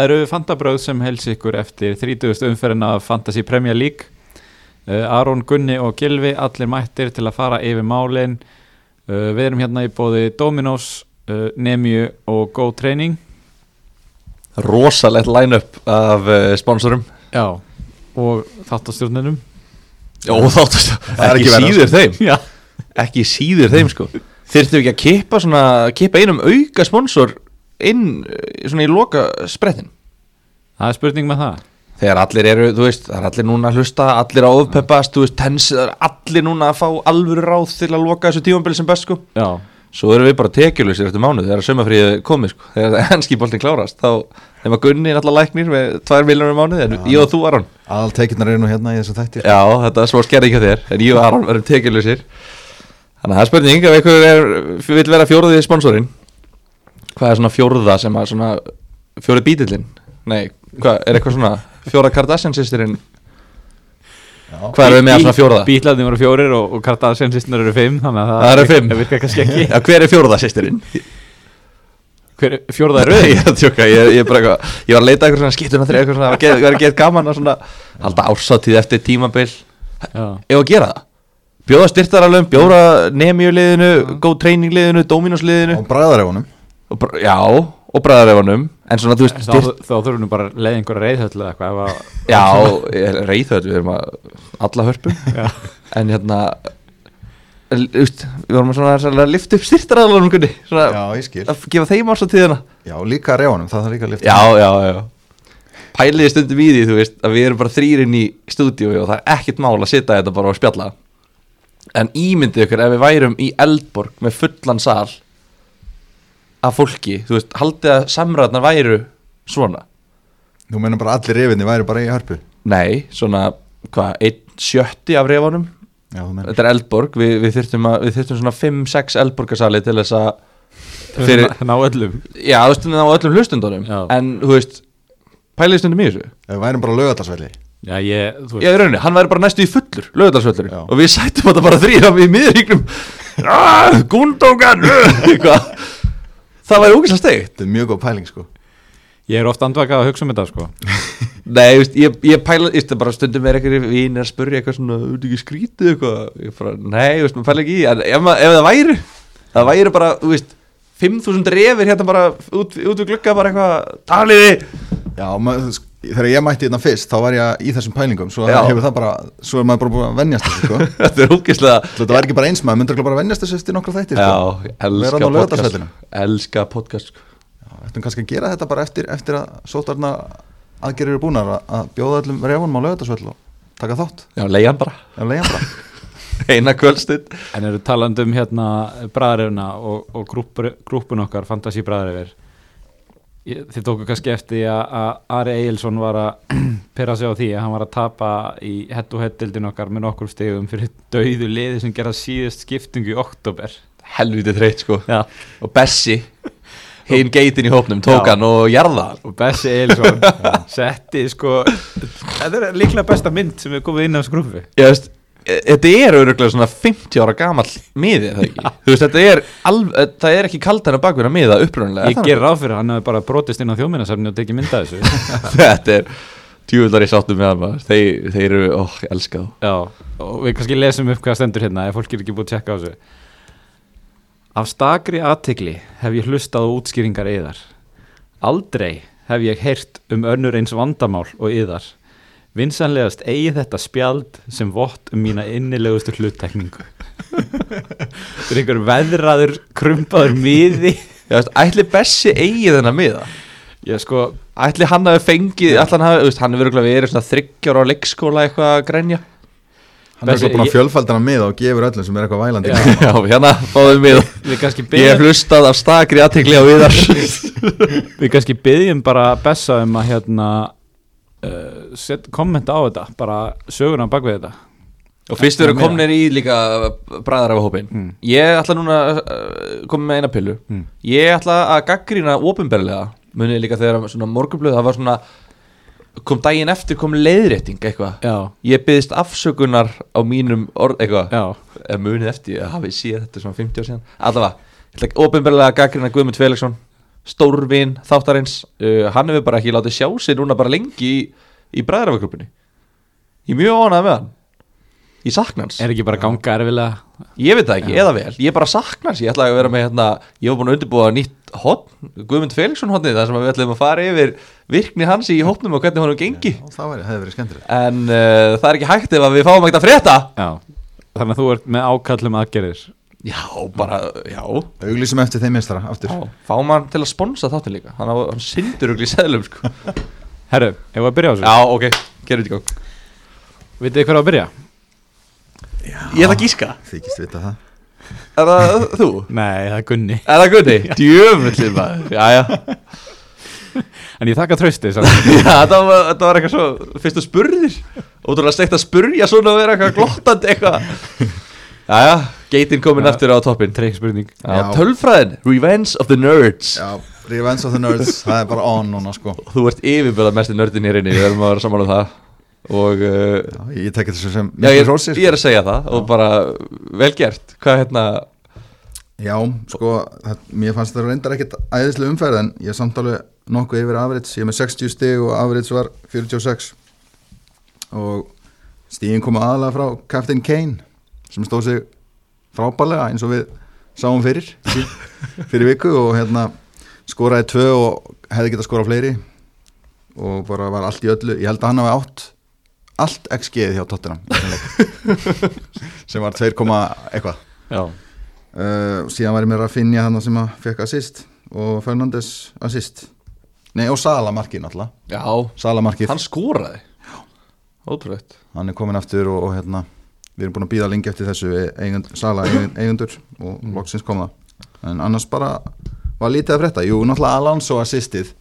Það eru Fantabröð sem hels ykkur eftir 30. umferðin af Fantasy Premier League. Uh, Aron, Gunni og Gilvi allir mættir til að fara yfir málin. Uh, Við erum hérna í bóði Dominos, uh, Nemiu og Go Training. Rosalegt line-up af sponsorum. Já, og þáttastjórnunum. Jó, þáttast Það er Ekki ekki síður þeim. Já, Ekki síður þeim sko. Þyrftu ekki að kippa svona Kippa einum auka sponsor inn eh, Svona í loka sprettin það er spurning með það. Þegar allir eru, þú veist, það er allir núna að hlusta Allir að ofpeppast, þú veist, tens það er Allir núna að fá alvöru ráð til að loka þessu tímambili sem best sko. Já, Svo erum við bara tekjuleysir eftir mánuð Þegar sömafríði komið sko. Þegar henski boltin klárast Þá þeim að Gunni er alltaf læknir Með 2 miljónur mánuð En ég og þú Aron. Aðal tekjurnar eru nú hérna í þessu þættir Já, þetta er svo skerði ekki á þér En ég og Aron verðum tekjuleysir Þannig að það er spurning Ef einhver er, vil vera fjóruði sponsorinn Hvað er svona fjóruða sem að svona Fjóruð bítillinn Nei, hvað, er eitthvað svona Fjóra Kardashian sýstirinn Hvað erum við með að svona fjóruða? Bítlarnir voru fjórir og, og Kardashian sýstunar eru fimm Þannig að Það eru fimm. Það virkar kannski ekki. Já, hver er fjóruða sýstirinn? Hver, Fjóruða er Ég er að tjóka, ég, ég, bara, ég var að leita eitthvað svona skiptuna þegar eitthvað svona, það var að geta gaman að svona, halda ársátíð eftir tímabil. Já, ef að gera það? Bjóða styrtaralum, bjóða nemiuliðinu góð treyningliðinu, dóminusliðinu Og bræðarefunum og, já, og bræðarefunum en svona þú veist, þá, styrt, þá þurfum við bara að leiða einhverja reyðhöll eða eitthvað að- já reyðhöld, við erum að alla hörpum. Já. en hérna veist, við vorum svona að lifta upp styrtaralunum kunni, svona Já, ég skil. að gefa þeim ársátíðina Já, líka refunum, það þarf líka að lifta já, já, já. Pæliði stundum í því, þú veist, að við erum bara þrýrin í stúdíu og það er ekkert mál að sitja þetta bara og spjalla. En ímyndið ykkur ef við værum í Eldborg með fullan sal af fólki, þú veist, haldið að samræðnar væru svona? Þú meina bara allir refinni væri bara í hörpu. Nei, svona, hvað, einn sjötti af refanum, Já, þú meina þetta er Eldborg við, við þyrftum, að, við þyrftum svona 5-6 Eldborgarsali til þess að fyrir, Ná öllum. Já, þú veist, á öllum hlustundunum Já. en, þú veist, pæliði stundum í þessu. Við værum bara lögatarsvelli Já, ég, þú Já, í rauninni, hann væri bara næstu í fullur Lögðarsvöllur Já. Og við sættum þetta bara þrýra í miðríknum ah, Gundókan Eitthvað Það væri ógæslega steikt. Þetta er mjög góð pæling sko. Ég er ofta andvakað að hugsa um þetta sko. Nei, veist, ég, ég pæla Ístu bara stundum er eitthvað Vín er að spurja eitthvað svona Þú ert ekki skrítið eitthvað? Ég bara, nei, veist, maður pæla ekki í En ef, maður, ef það væri Það væri bara, þú veist 5.000 refir hérna bara út, út við glugga bara eitthvað Taliði Já, maður, þegar ég mætti hérna fyrst þá var ég í þessum pælingum Svo Já. hefur það bara, svo er maður bara búin að venjast þessu sko Þetta er ógæslega Þetta væri ekki bara eins maður, myndir örugglega bara venjast þessu eftir nokkra þættir Já, sko. elska þarna á podcast. Elska podcast sko. Já, Ættum kannski að gera þetta bara eftir, eftir að sótarna aðgerir eru búnar að, að bjóða öllum refunum á lögatarsvell og taka þátt Já, leiðan bara Já, leiðan bara Eina kvöldstund En eru talandi um hérna bræðarefna og, og grúpun okkar Fantasí bræðarefir Þið tóku kannski eftir að, Ari Egilson var að pera sig á því að hann var að tapa í hett og hett-dildin okkar með nokkur stegum fyrir dauðu liði sem gera síðust skiptingu í oktober helviti þreytt sko. Já. og Bessi hinn geitin í hópnum tók Já. hann og jarða og Bessi Egilson setti sko þetta er líklega besta mynd sem við komum inn á þessu grúfi ég veist þetta er öruglega svona 50 ára gamall miði það ekki? Þú veist þetta er alv, e, það er ekki kaldan að bakverða miða upprunnilega Ég ger ráð fyrir að hann hefði bara brotist inn á þjóminasafni og tekið mynda þessu. Þetta er djúvöldar í sáttum með hann þeir, þeir eru, ó, ég elska þá. Já, og við kannski lesum upp hvað stendur hérna ef fólk er ekki búið að tjekka á þessu. Af stakri aðtikli hef ég hlustað á útskýringar yðar. Aldrei hef ég heyrt um önnur eins vandamál og yðar Vinsanlegast eigi þetta spjald sem vott um mína innilegustu hluttekningu. Þetta er einhver veðraður krumpaður miði. Ætli Bessi eigi þennan miða? Ég sko, ætli hann hafi fengið, ætli hann hafi, hann hefur verið svona þryggjar á leikskóla eitthvað að grænja Hann er Bessi, eitthvað búin að fjölfaldana með og gefur öllum sem er eitthvað vælandi. Já. já, hérna, fáðum miða. Við Ég hef hlustað af stakri aðtekli á viðar Við kannski byggjum bara Bessa um að hérna uh, set, kommenta á þetta bara söguna bak við þetta. Og fyrst Meira. komnir í líka bræðar af hópin Mm. Ég ætla núna að uh, koma með eina pillu. Mm. Ég ætla að gaggrýna opinberlega Munið líka þegar morgunblöð Það var svona Kom daginn eftir kom leiðrétting eitthvað. Ég byggðist afsökunar á mínum orð eitthvað. Eða munið eftir, ég hafi séð þetta svona 50 ár síðan. Allavega, að gaggrýna Guðmund Felixson stórvin þáttarins uh, hann hefur bara ekki látið sjá sig núna bara lengi í, í bræðrafagrúpinni ég er mjög ánægð með hann. Ég sakna hans. Er ekki bara ganga erfilega Ég veit það ekki, eða vel, ég bara sakna hans. Ég ætlaði að vera með hérna, ég var búin að undirbúa nýtt hotn, Guðmund Felixson hotnið þar sem við ætlum að fara yfir virkni hans í hotnum og hvernig honum gengi. Og það væri- hefði verið skemmtilegt. En uh, það er ekki hægt ef að við fáum ekkert að frétta. Já Þannig að þú ert með ákallum aðgerðir Já, bara, já, Auglýsum eftir þeim meistara aftur. Já Fáum hann til að sponsa þáttin líka. Hann, á, hann syndur ugli í seðlum sko. Herru, ef að byrja á þessu? Já, ok, gerum þetta í gang. Vitið þið hver á að byrja? Ég ætla að gíska. Þykist vita það. Er það þú? Nei, það er Gunni. Er það Gunni? Djöfullið maður. Já, já. En ég þakka trösti samt. Já, þetta var, þetta var eitthvað svo Fyrstu spurðir. Ótrúlega steikt að spurja svona og vera eitthvað glottandi eitthvað Jæja, geitin komin Já. aftur á toppin Treyk spurning. Já, Já. tölfræðin, Revenge of the Nerds. Já, Revenge of the Nerds Það er bara on núna sko. Þú ert yfirbyrðað mest í nördin hér inni Við verðum að vera saman um það. Og uh, Já, Ég tekja þessu sem já, ég, hrósi, sko. ég er að segja það Og bara vel gert. Hvað hérna? Já, sko, það, mér fannst það reyndar ekkit æðislega umferð en ég samt alveg nokkuð yfir average, ég er með 60 stig og average var 46 og stigin koma aðalega frá Captain Kane sem stóð sig frábælega eins og við sáum fyrir fyrir viku og hérna skoraði tvö og hefði getað skorað fleiri og bara var allt í öllu ég held að hann hafi átt allt XG-ið hjá Tottenham sem var 2, eitthvað. Uh, síðan var ég með Rafinha hann sem að fekk assist og Fernandes assist. Nei og Sala markið náttúrulega. Já, Sala markið, hann skoraði. Ótrúlegt. Hann er komin aftur og, og hérna við erum búin að býða lengi eftir þessu eigund, Sala eigund, eigendur og Mm. loksins kom það. En annars bara var lítið að frétta. Jú náttúrulega Alonso assistið.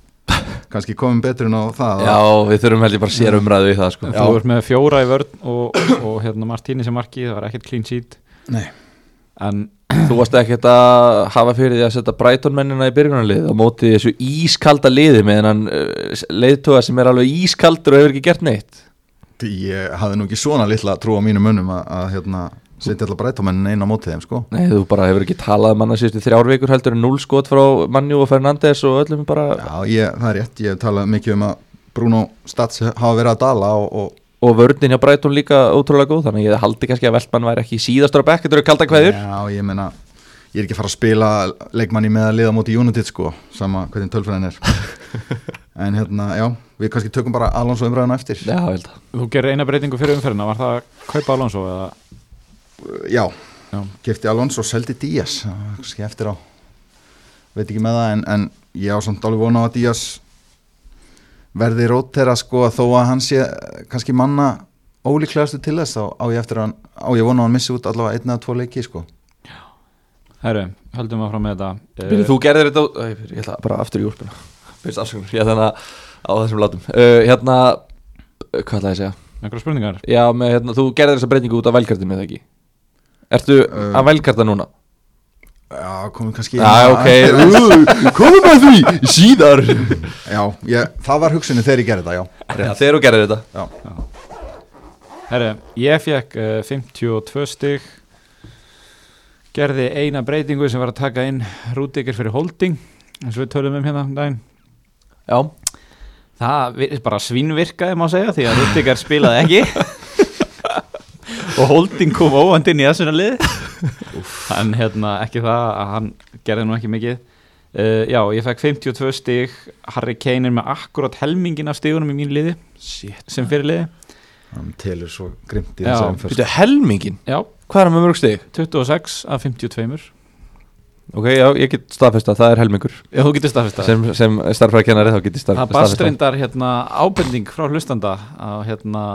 Kannski komin betur en á það. Já, við þurfum held ég bara sér umræðu í það sko. Þú ert með fjóra í vörn og, og hérna Martíni sem marki Það var ekkert clean sheet. Nei. En Þú varst ekkert að hafa fyrir því að setja Brighton mennina í byrjunarlið á móti þessu ískalda liði með hennan uh, leiðtóða sem er alveg ískaldur og hefur ekki gert neitt ég hafði nú ekki svona litla trú á mínum munum að, að hérna setja alltaf breytómennin einn á mótið þeim sko. Nei, þú bara hefur ekki talað um hann að síðustu þrjár vikur heldur en núl skot frá Manju og Fernandes og öllum bara Já, ég, það er rétt, ég hef talað mikið um að Bruno Stats hafa verið að dala og, og og vörnin hjá Brighton líka ótrúlega góð þannig að ég haldi kannski að Veltmann væri ekki síðastur á bekk, þetta eru kalda kveður Já, ég meina, ég er ekki að fara að spila leikmanni með að liða móti United sko, sama hvernig tölfræðin er. En hérna, já, við kannski tökum bara Alonso umræðuna eftir. Já, ég held að. Þú gerir eina breytingu fyrir umferðina Var það að kaupa Alonso eða? Já, Já. kefti Alonso og seldi Díaz. Kannski eftir á. Veit ekki með það, en, en ég á samt alveg vona á að Díaz verði rótera sko þó að hann sé eh, kannski manna ólíklegastu til þess þá á ég eftir að hann, á ég vona að hann missi út allavega einn eða tvo leiki sko. Herru, höldum að fram með þetta. Byrju, Þú gerðir þetta, Æ, ég ætla bara aftur í úrspuna Byrjast afsökunar, ég ætla á þessum látum. Uh, Hérna, uh, hvað ætla ég að segja? Einhverja spurningar? Já, með, hérna, þú gerðir þessa breytingu út af velkartinu eða ekki? Ertu Uh, að velkarta núna? Já, komum kannski Já, ok, uh, komum að því síðar. Já, ég, það var hugsunni þegar ég gerði þetta, já. Já, Þegar þú gerðir þetta. Já, Herru, ég fekk uh, 52 stig. Gerði eina breytingu sem var að taka inn Rúdikir fyrir holding eins og við tölum um hérna um daginn. Já, Það bara svínvirkaði má segja því að Rúdikar spilaði ekki. Og holding kom óvand inn í þessuna lið en hérna ekki það að hann gerði nú ekki mikið. Uh, Já, ég fekk 52 stig. Harry Kane er með akkurat helmingin af stigunum í mín liði shit sem fyrir liði. Hann telur svo grimt í Býttu helmingin, Já, hvað er hann með mörg stig? 26 af 52 Ok, já, ég get staðfesta, það er helmingur. Já, þú getur staðfest það Sem, sem starfræðkennari þá get ég Það staðfesta barst reyndar hérna, ábending frá hlustanda að, hérna,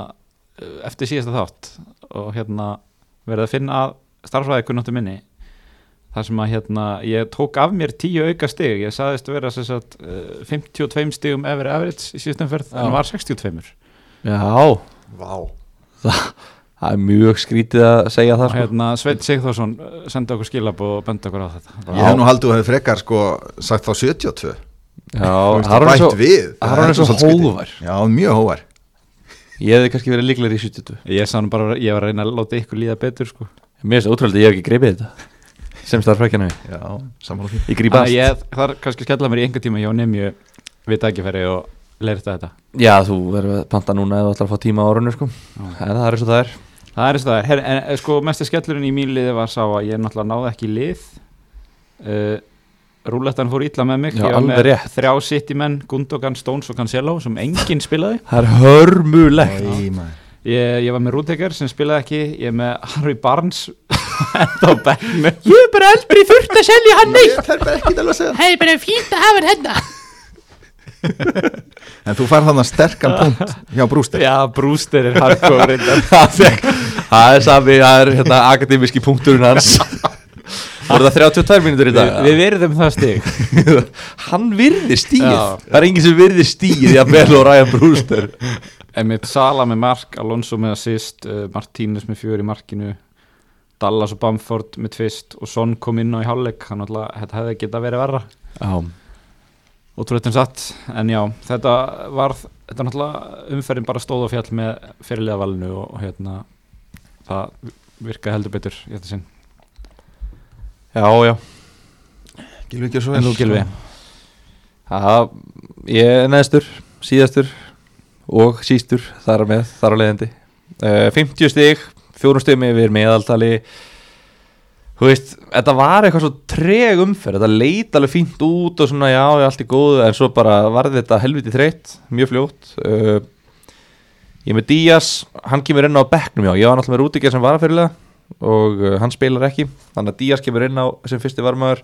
eftir síðasta þátt og hérna, verið að finna að starfræði kunnáttu minni. Þar sem að hérna, ég tók af mér tíu auka stig, ég sagðist vera sem sagt, eh, 52 stigum ever average í síðustum ferð, Já. en var 62 Já, Vá. Það er mjög skrítið að segja það sko. hérna, Sveit Sigþórsson eh, sendi okkur skilab og bendi okkur á þetta. Ég hef nú haldið að hefur frekar sko sagt þá 72 Já, Þú veist, Aron er bætt svo, við. Er hógvær. Já, mjög hóvar Ég hefði kannski verið líklar í 72 Ég sá nú bara, ég var að reyna að láta ykkur líða betur sko. Mér finnst það ótrúlega að ég hef ekki greipið þetta sem sammála því. Ég grípa Þannig að allt ég þarf kannski að skella mér í einhver tíma hjá nefnju við tækifæri og leirta þetta? Já, þú verður að panta núna ef þú ætlar að fá tíma á orðinu sko. en það er eins og það er. Það er eins og það er, Her, en eh, sko mesti skellurinn í mín liði var sá að ég náttúrulega náði ekki lið. Uh, Rúlettan fór illa með mig. Já, Ég var alveg með rétt. Þrjá Citymenn, Gundogan, Stones og Cancelo sem enginn spilaði. Það er hörmulegt. Ég, ég var með Rúdegger sem spilaði ekki. Ég er með Harry Barnes enda á bekknu Ég er bara aldrei þurft að selja hann neitt. Það er bara fínt að hafa hann hérna En þú fær þannig sterkan punkt hjá Brúster Já, Brewster er hardcore. Það er sami, það er hérna, akademiski punkturinn hans. Voru það 32 mínútur í dag? við verðum það stig. Hann virðir stíð. Það er enginn sem virðir stíð í að vel og Ryan Brewster. Emmett Sala með mark, Alonso með assist uh, Martínez með fjör í markinu Dallas og Bamford með tvist og Son kom inn á í hálfleik. Hann alltaf, þetta hefði geta verið verra. Já, ótrúleitt um satt, en já þetta var, þetta náttúrulega umferðin bara stóð og fjall með fyrirlega valinu og, og hérna það virkaði heldur betur í þetta sinn. Já, já. Gilvi ekki svo En þú Gylfi, Já, ég er neðstur, síðastur og sístur þar með, þar á leiðandi. Uh, 50 stig, fjórum stigum yfir meðaltali Þú veist, þetta var eitthvað svo treg umferð, þetta leit alveg fínt út og svona já, já, allt í góðu en svo bara varði þetta helviti þreytt, mjög fljótt. Uh, Ég er með Díaz, hann kemur inn á bekknum já, ég var náttúrulega með Rúdíker sem var að fyrirlega og uh, hann spilar ekki, þannig að Díaz kemur inn á sem fyrsti varmaður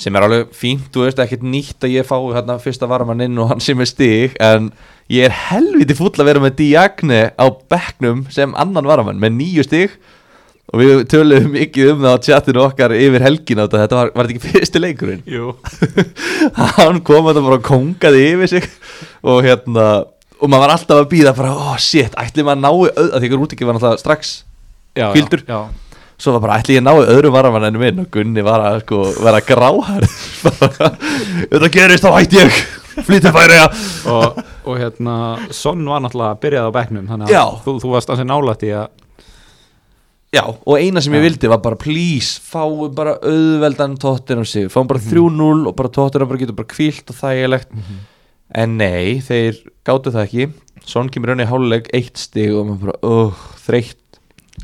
sem er alveg fínt, þú veist, ekkert nýtt að ég fái hérna fyrsta varmann inn og hann sem er stig en ég er helviti fúll að vera með Diagne á bekknum sem annan varmann með nýju stig og við töluðum mikið um það á chatinu okkar yfir helgina þetta, þetta var, var þetta ekki fyrsti leikurinn? Jú. Hann kom þetta bara og kongaði yfir sig. Og hérna og maður var alltaf að býða bara, oh shit, ætli maður nái öð, að því ekki rúti ekki var náttúrulega strax já, svo var bara, ætli ég nái öðru varamann ennum minn? Og Gunni var að sko vera gráhær þetta gerist þá hætti ég. Flýttu færi. Og, og hérna Son var náttúrulega að byrjaði á bekknum þannig að þú, þú varst ansið nálætt í að Já, og eina sem ég vildi var bara please, fáum bara auðveldan á sig, fáum bara Mhm. 3-0 og bara tóttir bara getur bara kvílt og þægilegt. Mhm. en nei, þeir gáttu það ekki. Son kemur raun í háluleik eitt stig og maður bara, uh, þreytt.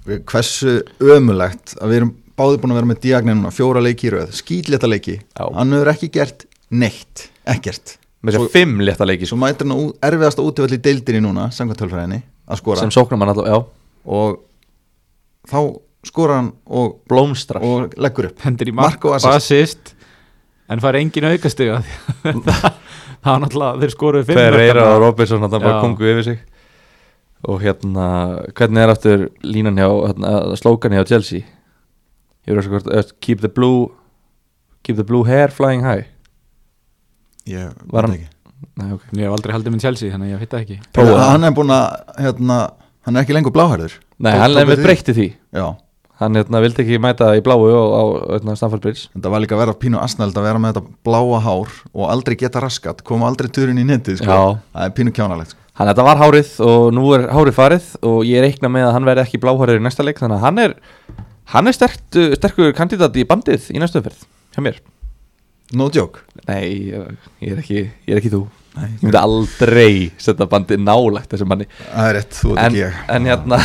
Hversu ömulegt að við erum báði búin að vera með Diagne núna Fjóra leiki í röð, skýtleta leiki. Hann hefur ekki gert neitt Ekkert. Með þess að fimm létta leiki Svo mætir hann á ú- erfiðasta útivöld í deildinni núna Samkvæmt tölfræðinni að skora. Sem sóknar mann alltaf, já, Og þá skora hann og, blómstrar. og leggur upp. Hendur í Mark mark og assist. en fær engin aukastiga. Það var náttúrulega, þeir skoruðu fimm Ferreira og. Robertson hann bara kongu yfir sig. Og hérna, hvernig er aftur línan hjá, hérna, slókan hjá Chelsea? Ég er að sko keep the blue keep the blue hair flying high? Ég Var veit hann- ekki. Nei, ok. Ég hef aldrei haldið með Chelsea þannig að ég veit það ekki. Prófaðu. það. Hann er búin að hérna, Hann er ekki lengur bláhærður Nei, hann því? breytti því. Já, Hann hérna, vildi ekki mæta í bláu á, á hérna, Stamford Bridge. Þetta var líka að vera pínu asnæld að vera með þetta bláa hár og aldrei geta raskat, koma aldrei turinn í netið sko. Það er pínu kjánalegt sko. Hann þetta var hárið og nú er hárið farið og ég reikna með að hann verði ekki bláhærið í næsta leik. Þannig að hann er hann er sterkt, sterkur kandidat í bandið í næstu umferð hjá mér. No joke. Nei, ég, er ekki, ég er ekki þú. Nei, Ég myndi aldrei setja bandið nálægt þessum manni. Það er rétt, þú En- ekki ég. en hérna-.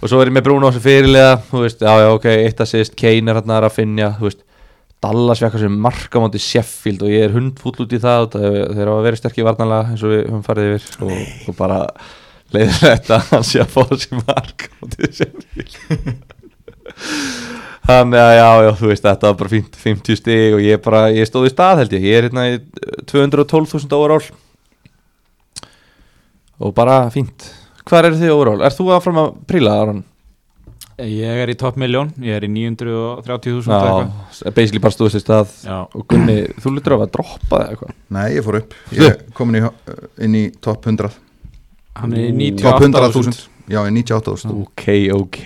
Og svo er ég með Bruno sem fyrirlega Þú veist, já, já, ok, eitt assist Kane er hérna að finja, þú veist. Dallas fekk sem markamándi Sheffield og ég er hundfúll út í það þeir hafa verið sterkir varnanlega eins og við höfum farið yfir. Og, og bara leiðir þetta að hann sé að fá sér markamándi Sheffield. Þannig að já, já, þú veist, þetta var bara fínt 50 stig og ég bara, ég stóð í stað held ég. Ég er hérna í 212.000 overall og bara fínt Hvar eru þið overall? Er þú áfram að príla, Aron? ég er í topp miljón, ég er í 930.000 eitthvað. Já, basically bara stóðist í stað já, og Gunni, þú lítur á að droppa það eitthvað? Nei, ég fór upp, ég er komin í, inn í top 100 hann er í Top 98.000 100.000 Já, í 98.000 Ok, ok.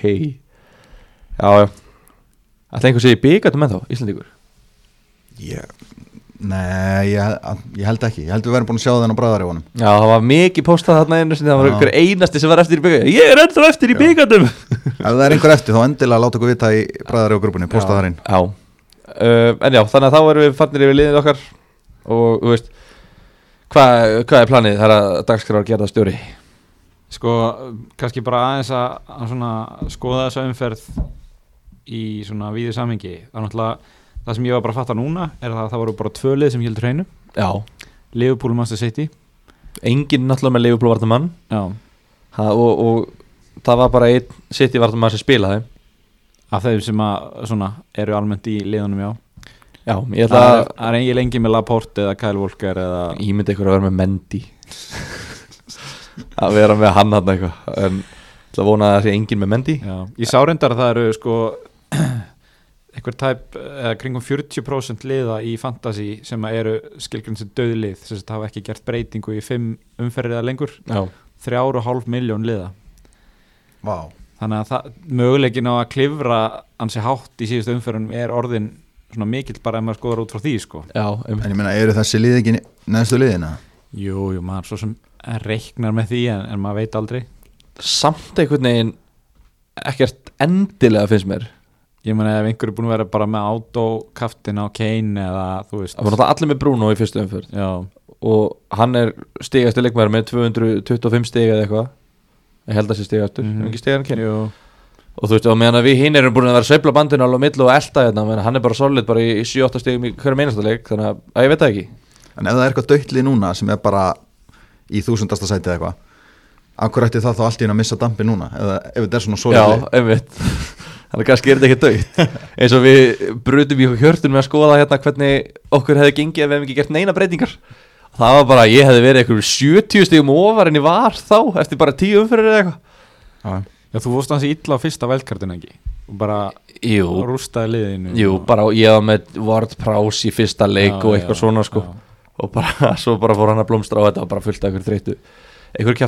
Já, já. Ætla einhver sé í byggatum með þá, Íslandíkur ég, Nei, ég, ég held ekki. Ég held við verðum búin að sjá þennan bræðar í honum. Já, það var mikið postað þarna einu sinni Það var Já. einhver einasti sem var eftir í byggatum Ég er ennþá eftir í byggatum Ef það er einhver eftir, þá endilega láta okkur vita í bræðar og grúpunni Posta þar inn. Já, uh, En já, þannig að þá erum við fannir yfir liðið okkar Og þú veist Hvað hva er planið þar að dagskráður gera það stjóri? Sko, kannski bara aðeins að, að svona skoða þessa umferð í svona víðu samhengi. Það er náttúrulega, það sem ég var bara að fatta núna er að það voru bara tvö lið sem heldur hreinu. Já, Liverpool og Manchester City. Enginn náttúrulega með Liverpool vartamann Já, ha, og, og það var bara einn City vartamann sem spilaði. Af þeim sem að svona eru almennt í liðunum já. Já, ég ætla að það er engin lengi með Laporte eða Kyle Walker eða ímyndi ykkur að vera með Mendy. Að vera með hann hann eitthvað. En ég ætla að vona að það sé enginn með Mendy. Já, ég sá reyndar að það eru sko einhver tæp eða kringum 40% liða í fantasy sem eru skilgrinn sem döðlið sem þetta hafa ekki gert breytingu í fimm umferðir eða lengur. Já, þrjár og hálf miljón liða. Vá. Þannig að það, möguleikin á að klifra ansi hátt í síðustu umferðum er orðin svona mikill bara ef maður skoðar út frá því sko. Já, um, En ég meina, eru þessi lið ekki neðstu liðina? Jú, jú, maður svo sem reiknar með því en, en maður veit aldrei. Samt einhvern veginn ekkert endilega finnst mér Ég meina ef einhver er búin að vera bara með autokaftin á Kane eða þú veist. Það var náttúrulega allir með Bruno í fyrstu umförð Já, og hann er stigastu leikmæður með 225 stiga eða eitthvað. Ég held að sé stigastur, mm. -hmm. ekki stiga hann kynni jú. Og þú veist, og meðan við hinn erum búin að vera að sveifla bandinu alveg á millu og elda hérna, hann er bara solid bara í 7-8 stigum í hverjum einasta leik þannig að, að ég veit það ekki. En ef það er eitthvað döitli núna sem er bara í þúsundasta sæti eða eitthvað Akkur ætti það þá allt í Þannig að kannski er þetta ekki döitt eins og við brutum í hjörtun með að skoða hérna hvernig okkur hefði gengið ef við hefum ekki gert neina breytingar. Það var bara, ég hefði verið eitthvað 70 stigum ofar en ég var þá eftir bara 10 umferðir eða eitthvað. Já, Já, þú fórst hans illa á fyrsta veldkartin ekki? Og bara Jú, rústaði liðinu jú, bara ég var með Ward Prowse í fyrsta leik Já, og eitthvað já, svona sko. já. og bara, svo bara fór hann að blómstra og þetta var bara fullt af eitthvað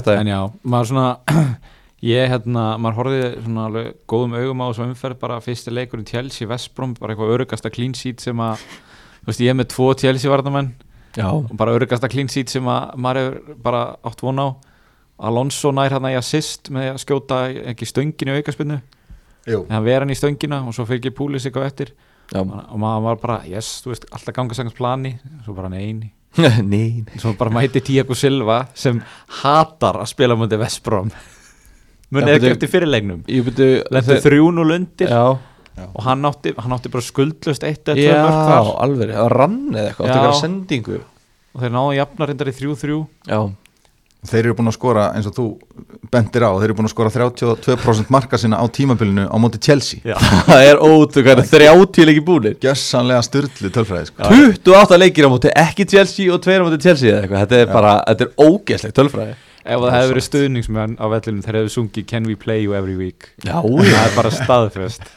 ég hérna, maður horfði svona alveg góðum augum á þessu umferð bara fyrsti leikurinn Chelsea Vestbrom, bara eitthvað örugasta clean sheet sem að, þú veist, ég er með tvo Chelsea varnamenn Já, og bara örugasta clean sheet sem að maður hefur bara átt von á. Alonso nær hérna í assist með að skjóta ekki stönginu aukaspinnu Jú, en hann vera hann í stöngina og svo fylgir Púlis eitthvað eftir. Já, og maður var bara, yes, þú veist, alltaf ganga sangast plani, svo bara neini nein svo bara mæti Tiago Silva sem hatar að spila mútið Vestbrom munið Já, ekki eftir byrju lendu þrjún og lundir Já, og hann átti, hann átti bara skuldlust eitt eða tvö já, mörg þar. alveg, það var rann eða eitthvað, átti Já. eitthvað sendingu. Og þeir náðu jafnarindar í þrjú þrjú. Já, þeir eru búin að skora eins og þú bendir á, þeir eru búin að skora 32% marka sinna á tímabilinu á móti Chelsea. Já. það er er 30 leiki búinir Gjössanlega styrlu tölfræði sko. 28 leikir á móti ekki Chelsea og 2 á móti Chelsea eða eitthvað, þetta er bara, þetta er ógeðslegt tölfræði ef það hefði verið stuðningsmenn á vellinum þeir hefðu sungið Can we play you every week. Já, það er bara staðfest.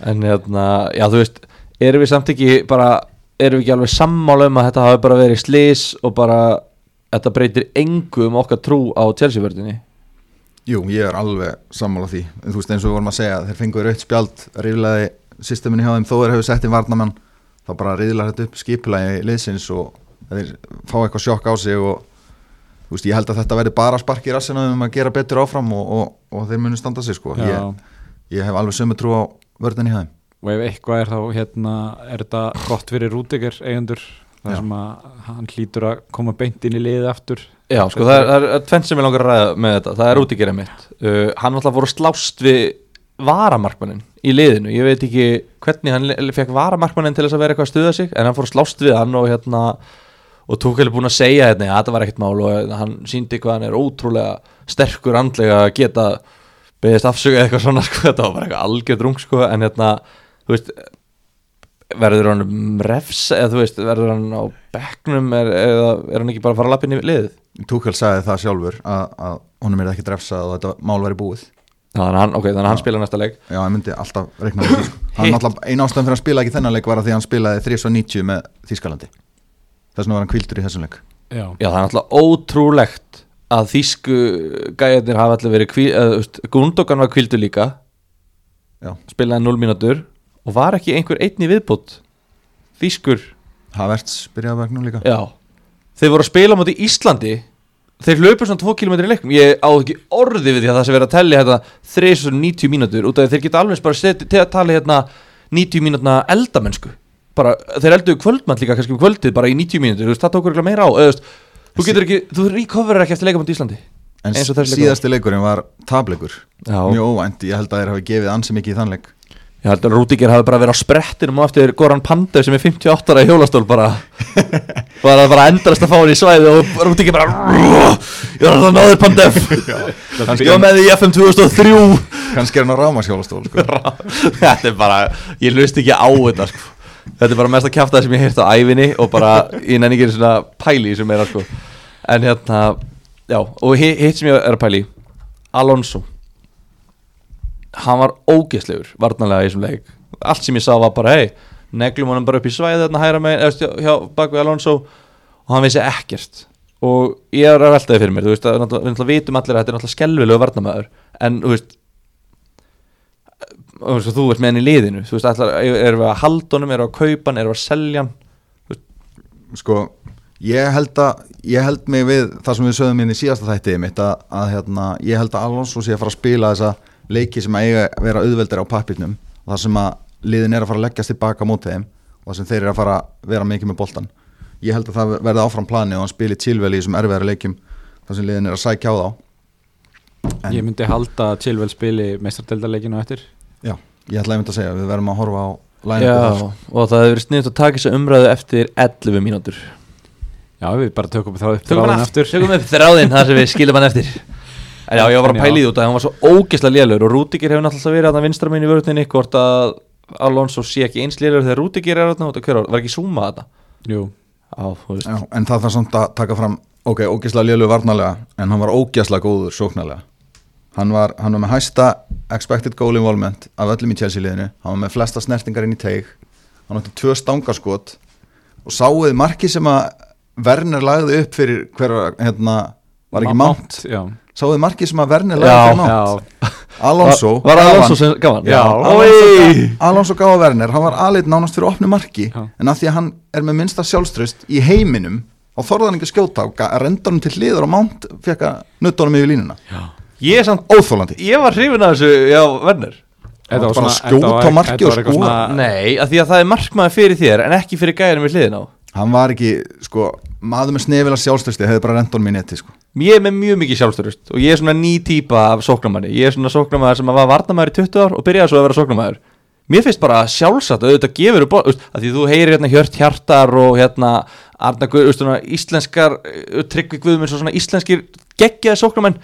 En hérna, já þú veist Erum við samt ekki bara Erum við ekki alveg sammála um að þetta hafi bara verið slís Og bara Þetta breytir engu um okkar trú á Chelsea-vördinni Jú, ég er alveg sammála því. Þú veist eins og við vorum að segja, þeir fengur rautt spjald ríflaði systeminni hjá þeim. Þó þeir hefur sett inn varnamann, þá bara ríðlar þetta upp skipulagi liðsins og þeir fá eitthvað sjokk á sig og veist, ég held að þetta verði bara spark í rassinu um að gera betur áfram og, og, og þeir munu standa sig sko. Ég, ég hef alveg sömu trú á vördinni hjá þeim. Og ef eitthvað er þá hérna er þetta gott fyrir Rúdiger eigendur? Þar sem að hann hlýtur að koma beint inn í liðið aftur. Já, sko, það er, það er tvenn sem ég langar að ræða með þetta. Það er útíkera mitt. Uh, Hann alltaf fór að slást við varamarkmannin í liðinu. Ég veit ekki hvernig hann fekk varamarkmannin til þess að vera eitthvað að stuða sig En hann fór að slást við hann og hérna Og tók hefði búin að segja hérna, að þetta var ekkert mál. Og hann síndi hvað hann er ótrúlega sterkur andlega að geta beðist afsögu eða eitthvað svona sko. Þetta var bara eitthvað algjörð rung sko. En hérna, þú veist verður hann refs eða þú veist, verður hann á bekknum? Er, eða er hann ekki bara að fara að lappin í liðið? Túkel sagði það sjálfur að, að honum er ekki drefsað og þetta mál væri búið. Já, þannig að hann, ok, þannig að hann spila næsta leik. Já, ég myndi alltaf reikna með því sko. Eina ástæðan fyrir að spila ekki þennan leik var að því hann spilaði 390 með Þískalandi Þess vegna var hann kvildur í þessum leik. Já. Já, það er náttúrulega ótrúlegt að þýsku gæjarnir hafa allir verið kví, veist, Gundogan var kvildur líka. Já. spilaði 0 mínútur og var ekki einhver einn í viðbútt þýskur, Havertz byrjaði að vegna líka. Já. Þeir voru að spila á móti Íslandi. Þeir löpu svona 2 km í leiknum. Ég á ekki orði við því að það sé verið að tellja hérna 390 mínútur út af því þeir geta alveg bara seti, te- tali hérna 90 mínútna eldamennsku bara, þeir elduðu kvöldmann líka kannski um kvöldið bara í 90 mínútur, það tók örugglega meira á eða, þú getur ekki, þú recoverir ekki eftir leikamönd í Íslandi En síðasti leikurinn var tableikur. Já, Mjög óvænt, ég held að þeir hafi gefið ansi mikið í þann leik. Ég held að Rúdíker hafi bara verið á sprettinum og eftir Goran Pandev sem er 58 ára í hjólastól bara. Bara, bara endast að fá hann í svæði og Rúdíker bara ég var alltaf náður Pandev ég var með því í FM 2003 Kannski er hann á rámaskjólastól sko. þetta er bara, ég hlust ekki á þetta sko. Þetta er bara mest að kjafta sem ég heirt á ævinni og bara, nenni ekki svona pæli sem er að sko. En hérna, já, og hi- hitt sem ég er að pæli Alonso. Hann var ógeðslegur varnarlega í þessum leik. Allt sem ég sá var bara, hei neglum honum bara upp í svæði þarna hæra megin, eða hjá, bakvið Alonso. Og hann vissi ekkert. Og ég er að veltaði fyrir mér, þú veist við náttúrulega vitum allir að þetta er náttúrulega skelvilegu varnarmæður en þú veist og þú ert með hann í liðinu þú veist, allar, erum við að halda honum, erum við að kaupa hann erum við að selja hann? Sko, ég held að Ég held mig við það sem við sögum inn í síðasta þætti mitt að, að hérna, ég held að Alonso sé að fara að spila þessa leiki sem að eiga að vera auðveldir á pappirnum og það sem að liðin er að fara að leggjast tilbaka á móti þeim og það sem þeir eru að fara að vera mikið með boltan ég held að það verði áfram plani og hann spili tílvel í þessum erfiðara leikjum þar sem liðin er að sækja á þá. En Ég myndi halda að Chilwell spili meistardeldarleikinu eftir já, ég ætla einmitt að segja við verðum að horfa á Já, og það hefur verið sniðt að taka þessu umræðu eftir 11 mínútur. Já, við bara tökum það upp Tökum hann þráðinn aftur, tökum upp þráðinn þar sem við skilum hann eftir. En já, ég var að í því út að hann var svo ógeðslega lélur og Rúdikir hefur náttúrulega verið að það vinstra minn í vörðinni hvort að Alonso sé ekki eins lélur þegar Rúdikir er þarna og hver var, ekki Zuma þetta? Jú, Já, en það þarf samt að taka fram ok, ógæslega lélu varnalega en hann var ógæslega góður sóknarlega hann var, hann var með hæsta expected goal involvement af öllum í Chelsea liðinu. Hann var með flesta snertingar inn í teig. Hann átti tvö stangarskot og sáuði marki sem að Werner lagði upp fyrir hver hérna, var ekki Mount? Já, sáuði marki sem að Werner lagði Já, fyrir Mount? já, Alonso. Var, var Alonso sem gaf hann? Já. Oi! Alonso gaf að Werner, hann var aðleitt nánast fyrir opnu marki. Já. en að því að hann er með minnsta sjálfströst í heiminum og þorði hann ekki að skjóta og ga- renda hann til hliður og Mount fekk að nutta honum yfir línuna Ég er samt, óþólandi ég var hrifin af þessu, já, Werner. Þetta var svona- skjóta þetta og svona- Nei, af því að það er markmaður fyrir þér en ekki fyrir gæðinum við hliðin á. Hann var ekki, sko, maður með snefila sjálfströsti hefði bara renda honum í neti, sko. Ég er með mjög mikið sjálfstörust og ég er svona ný típa af sóknarmanni. Ég er svona sóknarmaður sem var varnamæður í 20 ár og byrjaði svo að vera sóknarmaður. Mér finnst bara sjálfsagt að auðvitað gefur upp að því þú heyrir hérna Hjört Hjartar og hérna Arna Guð, veist, svona, íslenskar uh, Tryggvi Guðmunds og svona íslenskir geggjaði sóknarmenn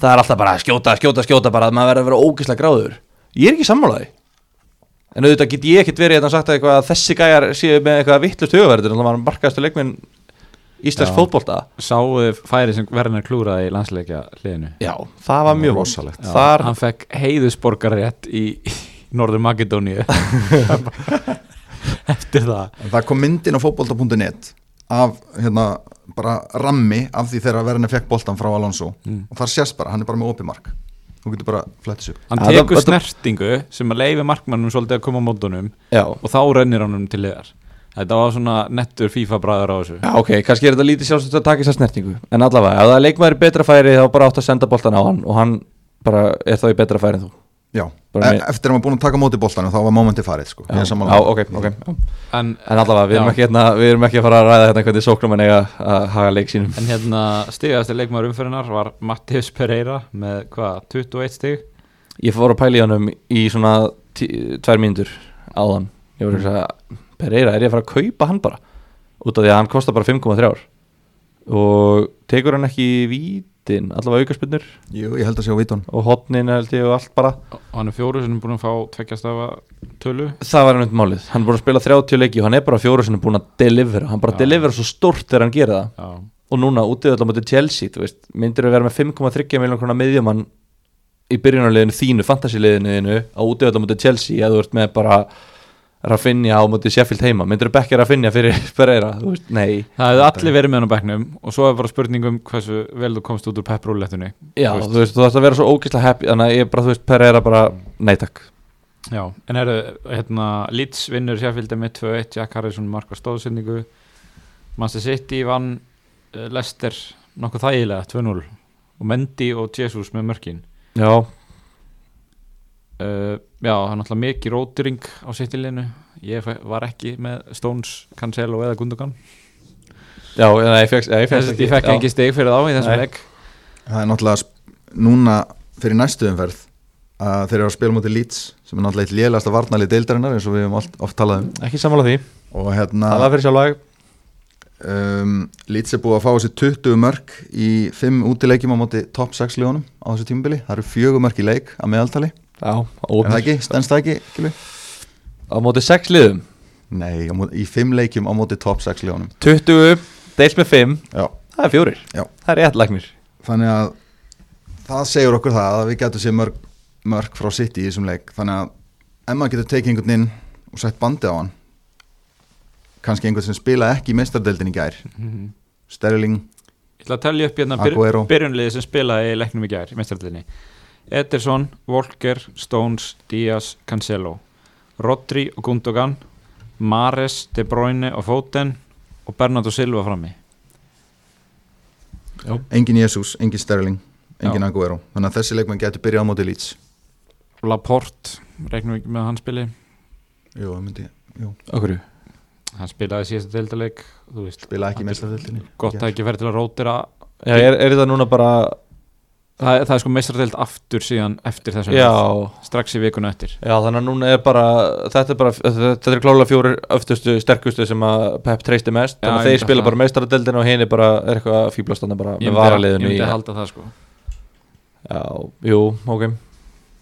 Það er alltaf bara skjóta, skjóta, skjóta bara að maður verður að vera ógislega gráður. Ég er ekki sammálaði En auðvitað get ég ekkert verið hérna sagt að, eitthvað, að þessi gæjar séu með eitthvað vittlust hugaverður þannig að maður markaðastu leikminn Íslensk Já. fótbolta. Sáu færi sem Werner klúraði í landsleikja hliðinu Já, það var mjög rosalegt. Þar, Hann fekk heiðusborgarrétt í, í Norður Makedóníu Eftir það. En það kom myndin á fótbolta.net af, hérna, bara rammi af því þegar Werner fekk boltan frá Alonso. Mm. og þar sést bara, hann er bara með opimark þú getur bara flettis upp. Hann það- tekur þetta- snertingu sem að leifi markmannum svolítið að koma á mótunum já, og þá rennir hann um til liðar. Þetta var svona nettur FIFA bræður á þessu. Já, ok, kannski er þetta lítið sjálfsagt að taka þess að snertingu. En allavega, ef það er leikmaður betra færi þá bara átt að senda boltan á hann og hann bara er þá í betra færi en þú já, e með- eftir að maður búin að taka móti boltanum þá var momenti farið, sko. Er Já, já, ok, ok. Já. En, En allavega, við erum, hérna, við erum ekki að fara að ræða hérna hvernig sóknumenn eiga að haga leik sínum. En hérna stigast leikmaður umferðinar var Mattius Pereira með hvað, 21 stig? Ég fór að pæla í honum í svona tvær mínútur áðan. Ég voru að segja, Pereira, er ég að fara að kaupa hann bara? Út af því að hann kostar bara 5,3 Og tekur hann ekki í vítin, allavega aukarspinnur Jú, ég held að sé á vitun Og hotnin held ég og allt bara. Og hann er fjóru sem er búin að fá tveggjastafa tölu. Það var hann málið, hann er búin að spila 30 leiki og hann er bara fjóru sem er búin að delivera Hann bara Já. delivera svo stórt þegar hann gerir það. Já, Og núna útið á móti Chelsea, þú veist. Myndir við vera með 5,3 miljón krónar miðjumann Í byrjunarliðinu þínu, fantasiliðinu þínu Á útið á móti Chelsea Eða þú ert með bara Rafinha á móti Sheffield heima. Myndir við bekkja Rafinha fyrir Pereira, þú nei. Það hefði allir verið með hann á bekknum. Og svo er bara spurning um hversu vel þú komst út úr pepprúlettunni Já, Þú veist. þú veist, þú ætti að vera svo ógeðslega happy. Þannig að ég bara, þú veist, Pereira bara Nei takk. Já, en eru, hérna, Leeds vinnur Sheffield með 2-1, Jack Harrison marka stóðsendingu. Manchester City vann uh, Leicester nokkuð þægilega 2-0 og Mendy og Jesus með mörkin. Já, uh, Já, það er náttúrulega mikið rótring á sittilinu Ég var ekki með Stones, Cancelo eða Gundogan. Já, nei, ég fekk, já. ekki stig fyrir þá í þessum leik. Það er náttúrulega núna fyrir næstu umferð að þeir eru að spila mútið Leeds sem er náttúrulega eitt lélasta varnalið deildarinnar eins og við hefum oft, oft talað um. Ekki sammála því, og hérna það var fyrir sjálflag um, Leeds er búið að fá þessi 20 mörg í 5 útileikjum á móti top 6 liðunum á þessu tímubili það eru 4 mörg í leik að meðaltali Já, er það ekki, stendst það ekki, Gilvi? Á móti 6 liðum. Nei, á móti, í 5 leikjum á móti top 6 liðunum. 20, deils með 5 Já, Það er fjórir, Já. það er rétt lagnir. Þannig að það segir okkur það að við getum séð mörg, mörg frá City í þessum leik. Þannig að ef maður getur tekið einhvern inn og sett bandi á hann kannski einhvern sem spila ekki í meistardeldin í gær. Sterling, Ég ætla að tellja upp hérna byrjunliði sem spilaði í leiknum í gær í mestarlinni Ederson, Volker, Stones, Díaz, Cancelo. Rodri og Gundogan Mares, De Bruyne og Foden og Bernardo Silva frammi. Engin Jesus, engin Sterling engin Já. Aguero, þannig að þessi leikmenn getur byrjað á móti Leeds. Laporte, regnum við ekki með að hann spili? Jú, það myndi, jú, Okkur hann spilaði síðasta deildaleik þú veist, spila ekki í meistardeldinni gott að ekki verið til að rótira Já, er, er þetta núna bara það, það er sko meistardeild aftur síðan eftir þessum Já, strax í vikuna eftir. Já, þannig að núna er bara Þetta er bara, þetta er klálega fjórir öftustu, sterkustu sem að Pep treysti mest. Já, Þannig ég að þeir spila bara meistaradeldin og hinn er bara, er eitthvað fýblastanda bara ég með ég varaliðinu í myndi halda það sko. Já, jú, ok.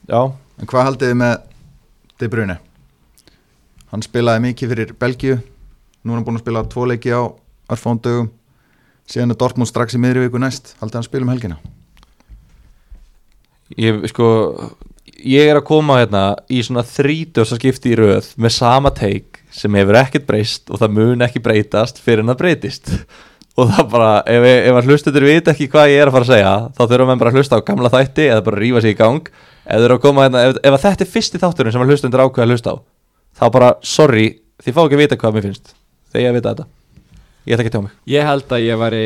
Já, En hvað haldið þið með De Bruyne? Hann spilaði mikið fyrir Belgíu. Nú er hann búin að spila tvo leiki á örfáum dögum. Síðan er Dortmund strax í miðri viku næst. Haldið hann spila um helgina ég sko Ég er að koma hérna í svona þrítjósa skipti í röð með sama teik sem hefur ekkert breyst og það mun ekki breytast fyrir en það breytist. Og það bara, ef, ef að hlustendur vita ekki hvað ég er að fara að segja þá þurfum við bara að hlusta á gamla þætti eða bara rífa sig í gang. Að koma, hérna, ef, ef þetta er fyrsti þátturinn sem að hlustendur ákveða að hlusta á þá bara, sorry, þið fá ekki að vita hvað mér finnst. Þegar ég vita þetta. Ég ætla ekki að tjá mig. Ég held að ég væri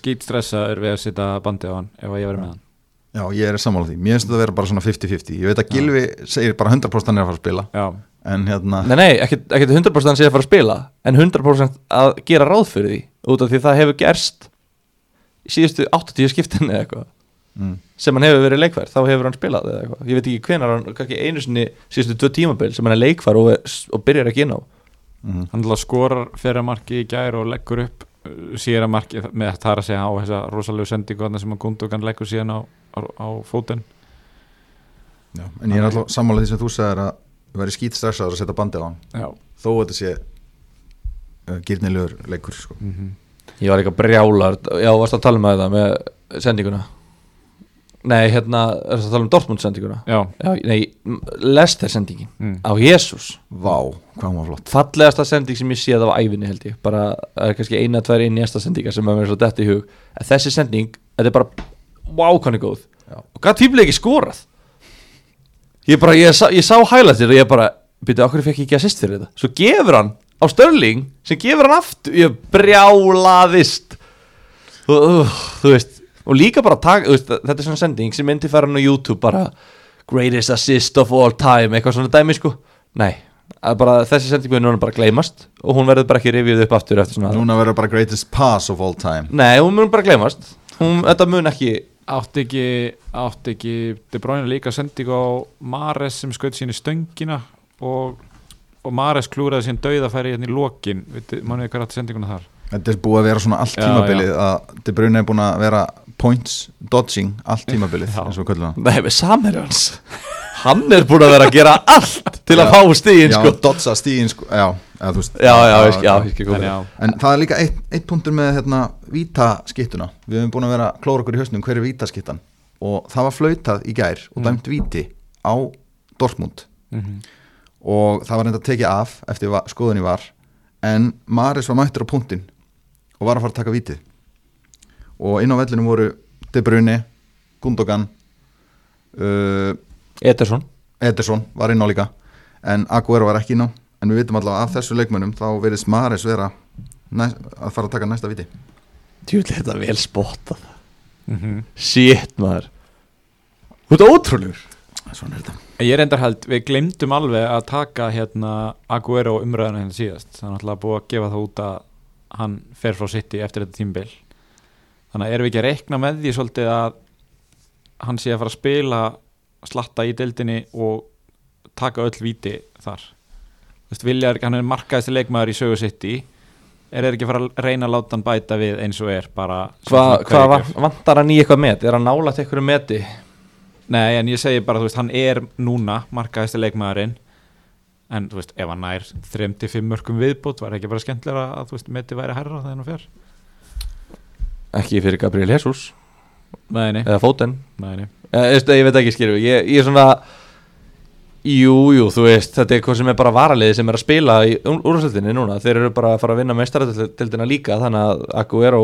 skýt stressaður við að setja bandi á hann ef ég væri með hann Já, ég er sammála því. Mér finnst þetta að vera bara svona 50-50 Ég veit að Gilvi segir bara 100% hann er að fara að spila Já, En hérna Nei, nei, ekkert, ekkert 100% að sé að fara að spila en 100% að gera ráð fyrir því út af því það hefur gerst í síðustu 80 skiptin eða eitthvað. Mm, sem hann hefur verið leikfær, þá hefur hann spilað eða eitthvað, ég veit ekki hvenar hann, kannski einu sinni síðustu tvö tímabil sem hann er leikfær og, og byrjar ekki inn á. Mm, hann skorar fyrir marki í gær og leggur upp síðan að marki með það að segja á þessa rosalegu sendingu þarna sem að Gundogan leggur síðan á, á, á fótinn. Já. En ég er alltaf sammála því sem þú sagðir að Við væri skýt stressaður að setja bandi á hann. Já. Þó að þetta sé uh, Gýrnilegur leikur sko. mm ég var eitthvað brjálar, já, varst að tala um þetta með sendinguna? Nei, hérna, er það að tala um Dortmund sendinguna? Já, já, nei, Lester sendingin mm. á Jésús Vá, hvað var flott. Fallegasta sending sem ég séð á æfinni held ég. Bara, það er kannski eina, tvær inn í næsta sendinga sem að mér er svo dett í hug. En þessi sending, þetta er bara er góð. Já. og hvað tímlega ekki skorað. Ég bara, ég, ég sá highlightir og ég bara, byrju, okkur fekk ég ekki assist fyrir þetta? Svo gefur hann á Störling sem gefur hann aftur, ég brjálaðist. Þú, uh, þú veist og líka bara taka, veist, þetta er svona sending sem myndi fara hann á YouTube bara greatest assist of all time, eitthvað svona dæmi sko, nei að bara, þessi sending mun núna bara gleymast og hún verður bara ekki rifið upp aftur eftir svona Núna verður bara greatest pass of all time. Nei, hún mun bara gleymast. Hún, þetta mun ekki Átti ekki, átti ekki De Bruyne líka sendingu á Mares sem skaut sín í stöngina og, og Mares klúraði sín dauðafæri hérna í lokin. Mánuði hvað er átti sendinguna þar? Þetta er búið að vera svona allt tímabilið að De Bruyne er búin að vera points dodging allt tímabilið og við köllum það. Nei, með samherjans hann er búin að vera að gera allt til að fá stíðin sko. dodsa stíðin sko. Já, eða, veist, já, já, já, já, ég skil En já, En það er líka eitt, eitt punktur með hérna, vítaskittuna Við höfum búin að vera að klóra okkur í hausnum hver er vítaskittan. Og það var flautað í gær og dæmt víti á Dortmund. Mm og það var reynda að tekið af eftir va- skoðunni var. En Maris var mættur á punktin og var að fara að taka vítið. Og inn á vellinu voru De Bruyne, Gundogan uh, Ederson. Ederson var inn á líka en Aguero var ekki inn á en við vitum allavega af þessu leikmönnum þá verðist Maris vera næ, að fara að taka næsta viti Tjúli, þetta er vel spottað. -hmm. Shit, maður. Þú ert ótrúlegur. Svona er þetta. Ég reyndar held, við glemdum alveg að taka hérna Aguero umræðuna hérna síðast. Það er náttúrulega búið að gefa það út að hann fer frá City eftir þetta tímbil þannig að erum við ekki að reikna með því svolítið að hann sé að fara að spila slatta í deildinni og taka öll víti þar. Þú veist, Viljar, hann er markaðist leikmaður í sögu City. Er þeir ekki að fara að reyna að láta hann bæta við eins og er bara Hvað hva vantar hann í eitthvað met? Er hann nálægt eitthvað meti? Nei, en ég segi bara, þú veist, hann er núna markaðist leikmaðurinn. En þú veist, ef hann nær 3-5 mörgum viðbútt, var ekki bara skemmtilega að þú veist, meti væri herra þegar hann fer? Ekki fyrir Gabriel Jesus Nei, eða nei, nei. ég, ég, veit ekki skilju ég, ég er svona Jú, jú, þú veist, þetta er eitthvað sem er bara varaliði sem er að spila í úrsöldinni núna þeir eru bara að fara að vinna meistaratildina líka þannig að Aguero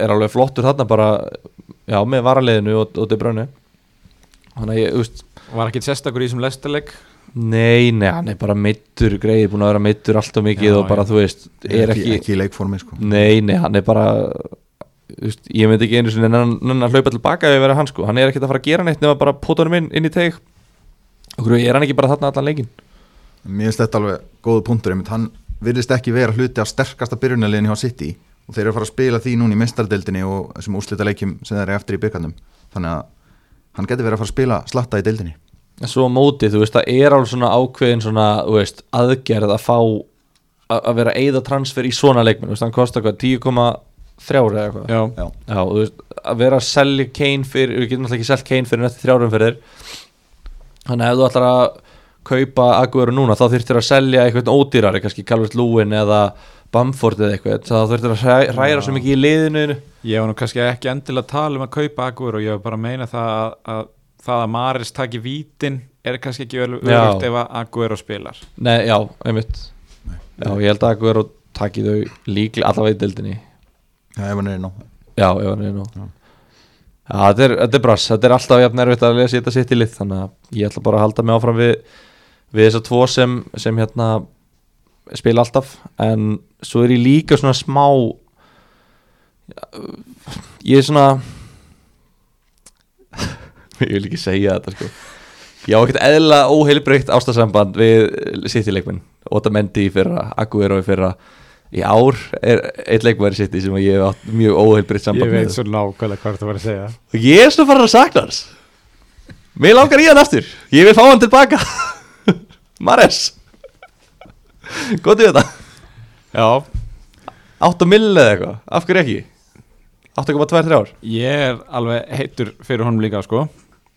er alveg flottur þarna bara já, með varaliðinu og, og De Bruyne þannig að ég, þú veist Var ekki sérstakur í þessum lestaleg nei, nei, hann er bara meittur greið, búin að vera meittur alltaf mikið Já, og bara, já. þú veist, er ekki, ekki, ekki í leikformi sko. nei, nei, hann er bara veist, ég myndi ekki einu sinni nennan að hlaupa tilbaka ef ég verið hann sko, hann er ekkert að fara að gera neitt nema bara pota honum inn, inn í teg og er hann ekki bara þarna allan leikin Mér finnst þetta alveg góðu punktur hann virðist ekki vera hluti af sterkasta byrjunarliðin hjá City og þeir eru að fara að spila því núna í mestardeldinni og þessum úslita leikjum sem þeir eru eftir í byrkarnum þannig að hann getur verið að fara að spila slatta í deildinni. Svo á móti, þú veist, það er alveg svona ákveðin svona, þú veist, aðgerð að fá að vera eigða transfer í svona leikmenn, þú veist, hann kostar hvað, 10,3 eða eitthvað. Já, Já, Já, þú veist, að vera að selja Kane fyrir, við getum náttúrulega ekki selgt Kane fyrir nætti þrjárum fyrir þannig að ef þú ætlar að kaupa Aguero núna, þá þurftir að selja eitthvað ódýrari, kannski Calvert Lúin eða Bamford eða eitthvað, þá þurftir að hræ- hræra svo mikið í liðinu ég var nú kannski ekki endilega að tala um að kaupa Agur og ég var bara að meina það að, að það að Maris taki vítin er kannski ekki örugt ef að Aguero spilar. Nei, já, einmitt. Já, ég held að Aguero taki þau líklega allavega í dildinni Já, ef hann er inn á Já, ef hann er nú Já. Já, þetta er, þetta er brass, þetta er alltaf jafn erfitt að lesa þetta sitt í lið þannig að ég ætla bara að halda mig áfram við við þessar tvo sem, sem hérna spila alltaf. En svo er ég líka svona smá ég er svona ég vil ekki segja þetta sko. Ég á ekkert eðla óheilbreykt ástasamband við sitt í leikminn Otamendi í fyrra, Aguero í fyrra í ár er eitt leikmæri sitt sem ég hef átt mjög óheilbreykt Ég samband veit með. svo nákvæmlega hvað það var að segja. Og ég er svo farin að sakna hans. Mér langar í hann aftur. Ég vil fá hann tilbaka. Mares. Góð í þetta. Já, 8 mill eða eitthvað? Af hverju ekki? 8,23 ár ég er alveg heitur fyrir honum líka sko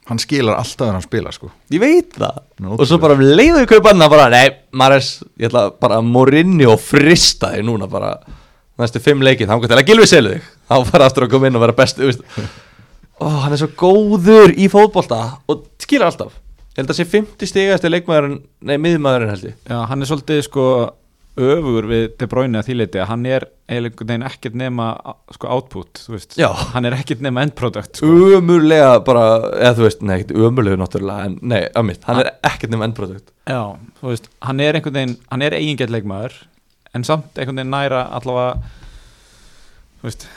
Hann skilar alltaf þegar hann spila sko. Ég veit það. Nú, Og svo bara leiðu við kaupa hann bara Nei, Mares Ég ætla bara að morinni og frista þig núna bara Næstu fimm leikið Þá til að gilvi selu þig. Þá fara aftur að koma inn og vera best veist. Ó, hann er svo góður í fótbolta Og skilar alltaf. Ég held að sé 50 stigast leikmaðurinn Nei, miðmaðurinn held ég. Já, hann er svolítið sko öfugur við De Bruyne að þýleiti að hann er ekkert nema sko output, þú veist, Já. hann er ekkert nema end product sko. Ömurlega bara Eða þú veist, nei, ekkert ömurlega náttúrulega En nei, ömmit, hann er ekkert nema endprodukt Já, þú veist, hann er einhvern veginn hann er eigingett leikmaður en samt einhvern veginn næra allavega þú veist,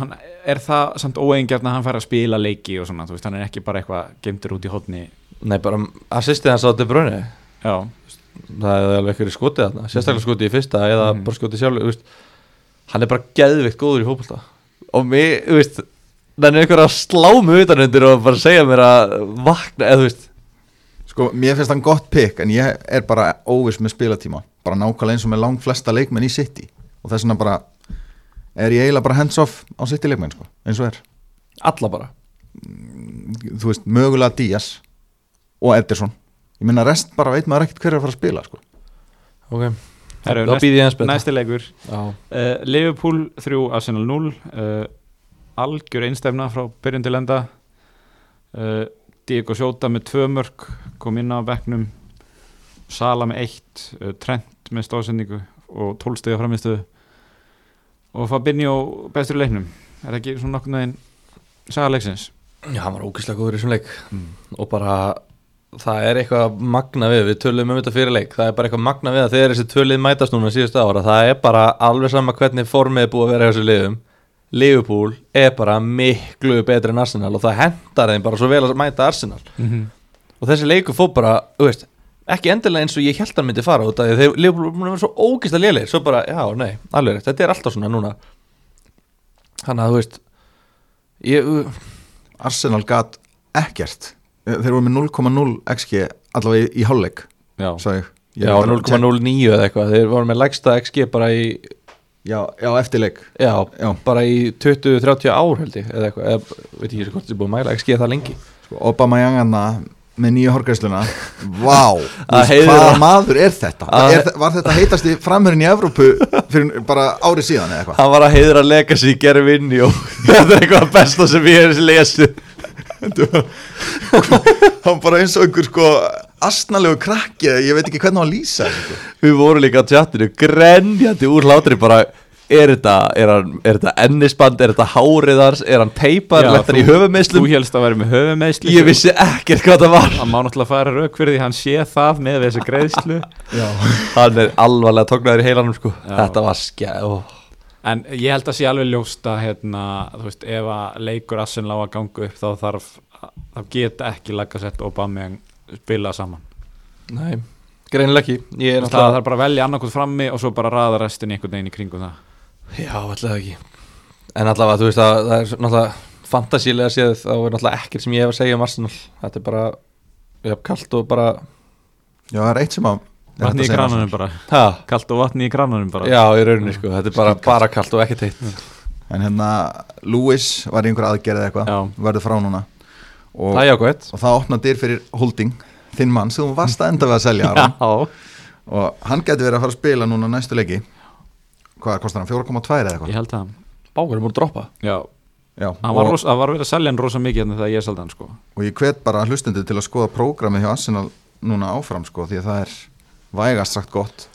hann er það samt óeigingett að hann fær að spila leiki og svona, þú veist, hann er ekki bara eitthvað gemtur út í hodni Nei, bara assistið hans á De Bruyne Já, Það er alveg eitthvað skotið þarna Sérstaklega skotið í fyrsta eða Mhm. bara skotið sjálf veist, Hann er bara geðvikt góður í fótbolta. Og mér, þú veist Það er einhver að slá mig utan undir og bara segja mér að vakna eða þú veist. Sko, mér finnst hann gott pikk en ég er bara óviss með spilatíma. Bara nákvæmlega eins og með langt flesta leikmenn í City. Og þess vegna bara er ég eiginlega bara hands off á City leikmenn sko, eins og er. Alla bara. Þú veist, mögulega Díaz og Ederson ég minna rest bara veit maður ekkert hver er að fara að spila sko. Ok, Herru, þá býð ég hans betur. næsti leikur. Já, uh, Liverpool 3, Arsenal 0 uh, algjör einstefna frá byrjun til enda. Uh, Diego Sjóta með tvö mörg kom inn á bekknum. Sala með eitt. Uh, Trent með stóðsendingu og tólstega framistuðu og Fabinho bestur í leiknum. Er það ekki svona nokkurn veginn saga leiksins? Já, hann var ógeðslega góður í þessum leik. Og bara það er eitthvað magna við, við tölum um þetta fyrir leik. Það er bara eitthvað magna við að þegar þessi tölið mætast núna síðustu ára, það er bara alveg sama hvernig formið er búið að vera í þessu liðum. Liverpool er bara miklu betri en Arsenal og það hendar þeim bara svo vel að mæta Arsenal. Mm -hmm. og þessi leikur fór bara, þú veist ekki endilega eins og ég held að hann myndi fara út af því að þeir Liverpool vera svo ógist að lélegir. Svo bara, já, nei, alveg rétt, þetta er alltaf svona núna. Þannig að þú veist ég, Arsenal gat ekkert þeir voru með 0,0 XG allavega í, í hálfleik Já, já, var bara að check- 0,09 eða eitthvað. Þeir voru með lægsta XG bara í já, já, eftirleik já, Já. bara í 20-30 ár held ég eða eitthvað, eða, veit ekki hvort þið búin að mæla XG það lengi. Sko, Obama Janganna með nýju horgæsluna Vá, hvaða maður er þetta? Er, var þetta heitasti framhörinn í Evrópu fyrir bara ári síðan eða eitthvað? hann var að heiðra legacy Gerri Vinni og þetta er eitthvað besta sem ég hef lesið hann bara eins og einhver sko astnalegu krakki, ég veit ekki hvernig hann lýsa þessu, sko. við vorum líka á tjattinu grenjandi úr hlátri bara er þetta, er hann, er þetta ennisband er þetta háriðars, er hann teipar Já, lettar í höfumeislum Þú helst að vera með höfumeisli ég vissi ekkert hvað það var Hann má náttúrulega fara rauk fyrir því hann sé það með þessi greiðslu hann er alvarlega tóknaður í heilanum sko. Þetta var skjæ ó. En ég held að sé alveg ljóst að hérna, þú veist, ef að leikur Arsenal á að ganga upp þá þarf þá geta ekki Lacazette og Bameyang spila saman. Nei, greinilega ekki. Ég er það náttúrulega þarf bara að velja annarkot frammi og svo bara raða restin einhvern veginn í kringum það. Já, alltaf ekki. En allavega, þú veist að það er náttúrulega fantasílega séð þá er náttúrulega ekkert sem ég hef að segja um Arsenal. Þetta er bara, já, kallt og bara Já, það er eitt sem að Vatni að í um krananum bara. Ha, Kalt og vatni í krananum bara. Já, í rauninni sko. Þetta er bara, bara kallt og ekkert heitt. En hérna, Lewis var í einhver aðgerð eða eitthvað. Verður frá núna. Og, það er jákvæmt og það opna dyr fyrir Holding. Þinn mann sem varst að enda við að selja og hann geti verið að fara að spila núna næstu leiki. Hvað kostar hann, 4,2 eða ég eitthvað held það. Bákur er múin að droppa. Já, Já, hann var, rosa, hann var verið að selja hann rosa mikið hérna þegar ég seldi hann sko. Og ég hvet bara hlustendur til að skoða prógramið hjá Arsenal núna áfram sko, því að það er vægast sagt gott.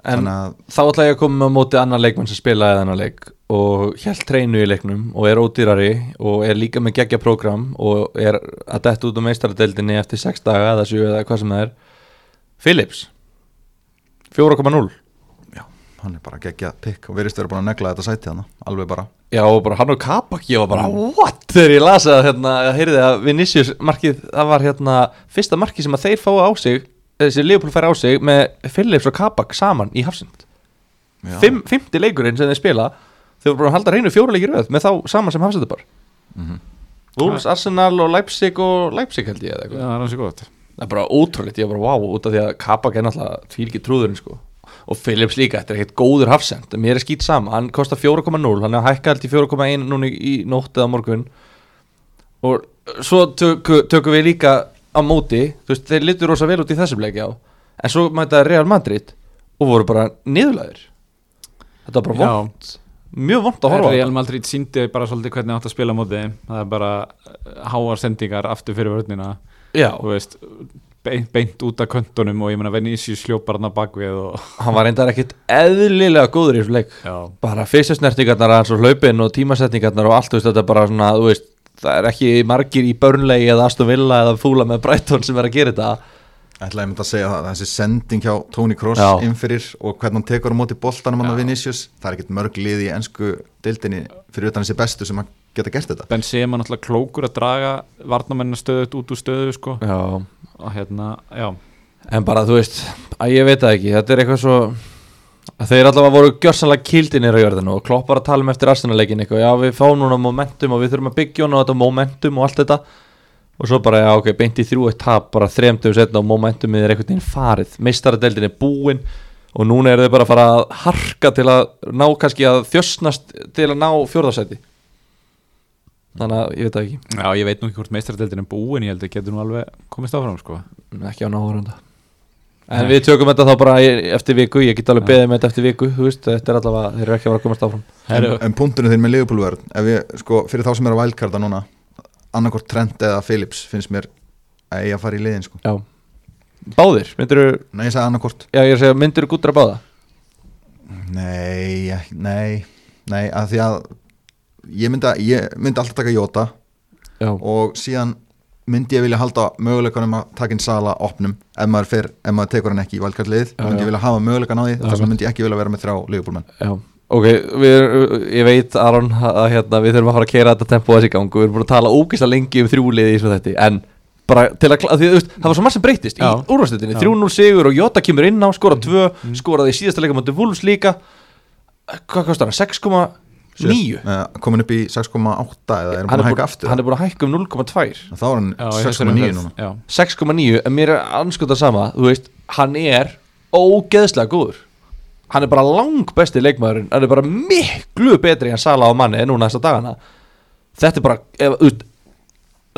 En þannig að þá ætla ég að koma á móti annar leikmann sem spilaði þennan leik og hjælt treinu í leiknum og er ódýrari og er líka með geggja prógram og er að detta út á meistaradeildinni eftir 6 daga eða 7 eða hvað sem það er. Philips. 4,0 já, hann er bara geggja pikk og verist verið búin að negla þetta sæti hann alveg bara. Já og bara hann og Kapak ég var bara what? Þegar ég lasa að hérna, heyrði að Vinicius markið það var hérna fyrsta markið sem að þeir fái á sig þessi Leopold fær á sig með Philips og Kapak saman í Hafsind Já. Fimm, Fymti leikurinn sem þeir spila þeir voru að halda reynu fjóra leikir röð með þá saman sem Hafsindabar Mhm. Wolves, Arsenal og Leipzig og Leipzig held ég eða Já, það er hansi gott. Það er bara ótrúleitt, ég er bara wow út af því að Kapak er náttúrulega tvílki trúðurinn sko. Og Philips líka, þetta er ekkert góður hafsend. Mér er skýt sama, hann kostar 4,0 hann er hækkað til 4,1 núna í, í nótt eða á morgun. Og svo tökum, tökum við líka á móti, þú veist, þeir litur rosa vel út í þessum leiki á, en svo mæta Real Madrid og voru bara niðurlæðir þetta var bara Já. vond mjög vond að horfa á Real. Madrid síndi bara svolítið hvernig átt að spila móti það er bara uh, háar sendingar aftur fyrir vörnina. Veist, beint, beint út af köntunum og ég hljópar hann að bakvið og hann var reyndar ekkit eðlilega góður í þessu leik. Já, bara fyrsta snertingarnar hans og hlaupin og tímasetningarnar og allt, þú veist, þetta er bara svona, þú veist það er ekki margir í Burnley eða Aston Villa eða Fúla með Brighton sem er að gera þetta. Ætla ég myndi að segja það, þessi sending hjá Tony Kroos Já. innfyrir og hvernig hann tekur á móti boltanum hann að Vinicius, það er ekkert mörg lið í ennsku dildinni fyrir utan þessi bestu sem að geta gert þetta. Benzema náttúrulega klókur að draga varnamennina stöðut út úr stöðu sko. Já, og hérna, já. En bara þú veist að ég veit það ekki, þetta er eitthvað svo að þeir allavega voru gjörsanlega kildinir á jörðinu og kloppar að tala um eftir arsenalekin eitthvað, já við fáum núna momentum og við þurfum að byggja hún á þetta momentum og allt þetta. Og svo bara, já ok, beint í þrjú eitt tap bara þremdum setna og momentumið er einhvern veginn farið. Meistaradeldin er búin og núna er þau bara að fara að harka til að ná kannski að þjösnast til að ná fjórðarsæti þannig að ég veit það ekki. Já, ég veit nú ekki hvort meistaradeildin er búin ég held að getur nú alveg komist áfram sko. ekki á náhórunda en við tökum þetta þá bara eftir viku ég get alveg beðið með þetta eftir viku þú veist, þetta er allavega, þeir eru ekki að vera að komast áfram. En, en punktunum þinn með Liverpool-vörð ef ég, sko, fyrir þá sem er að vælkarta núna annarkort Trent eða Phillips finnst mér að ég að fara í liðin sko. já, báðir, myndir nei, ég sagði annarkort já, ég er að segja, myndir þú gúttra báða? Nei, nei, nei að því að ég myndi, myndi alltaf taka Jota já, og síðan myndi ég vilja halda möguleikunum að taka inn Sala opnum? Ef maður, fer, ef maður tekur hann ekki í valkartlið Já, myndi ég vilja hafa möguleikan á því þess vegna myndi ég ekki vilja vera með þrjá Liverpoolmenn. Já. Ok, við, ég veit Aron að hérna, við þurfum að fara að kera þetta tempo þessi gang og við erum búin að tala ógeðslega lengi um þrjúliði í svo þetta en bara til að, kla- því, veist, það var svo margt sem breytist í Já. úrvarsleitinni, Já. 3-0 sigur og Jota kemur inn á, skora 2 skoraði í síðasta leika mútið Wolves líka. Hvað kostar hann, 6,9 Eh, komin upp í 6,8 eða erum hann búin að er hækka aftur? hann er búin að hækka um 0,2 þá er hann Já, í þessari 6,9 umferð, núna. já. 6,9 en mér er anskota sama. Þú veist, hann er ógeðslega góður. Hann er bara lang besti leikmaðurinn. Hann er bara miklu betri en Sala á manni en núna þessa dagana. Þetta er bara ef, út,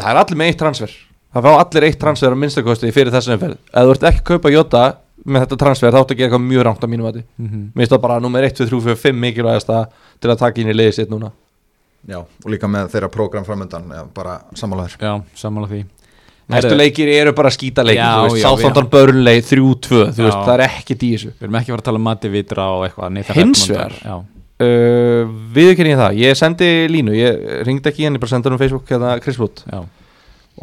það er allir með eitt transfer. Það fá allir eitt transfer á minnstakosti fyrir þessu umferð ef þú ert ekki að kaupa Jota með þetta transfer þá áttu að gera eitthvað mjög rangt á mínum mati. Mhm. mér finnst það bara nummer 1, 2, 3, 4, 5 mikilvægasta til að taka inn í liðið sitt núna. Já, og líka með þeirra prógram framöndan já, bara sammálaður Já, sammála því. Næstu leikir eru bara skýta leikir Já, þú veist, já, Southampton Burnley 3-2 þú veist, Já. það er ekkert í þessu. Við erum ekki að fara að tala um Mati Vitra og eitthvað Hins vegar. Já, uh, viðurkenni ég það, ég sendi línu ég ringdi ekki henni, bara sendi hann um Facebook hérna Chris Wood. Já,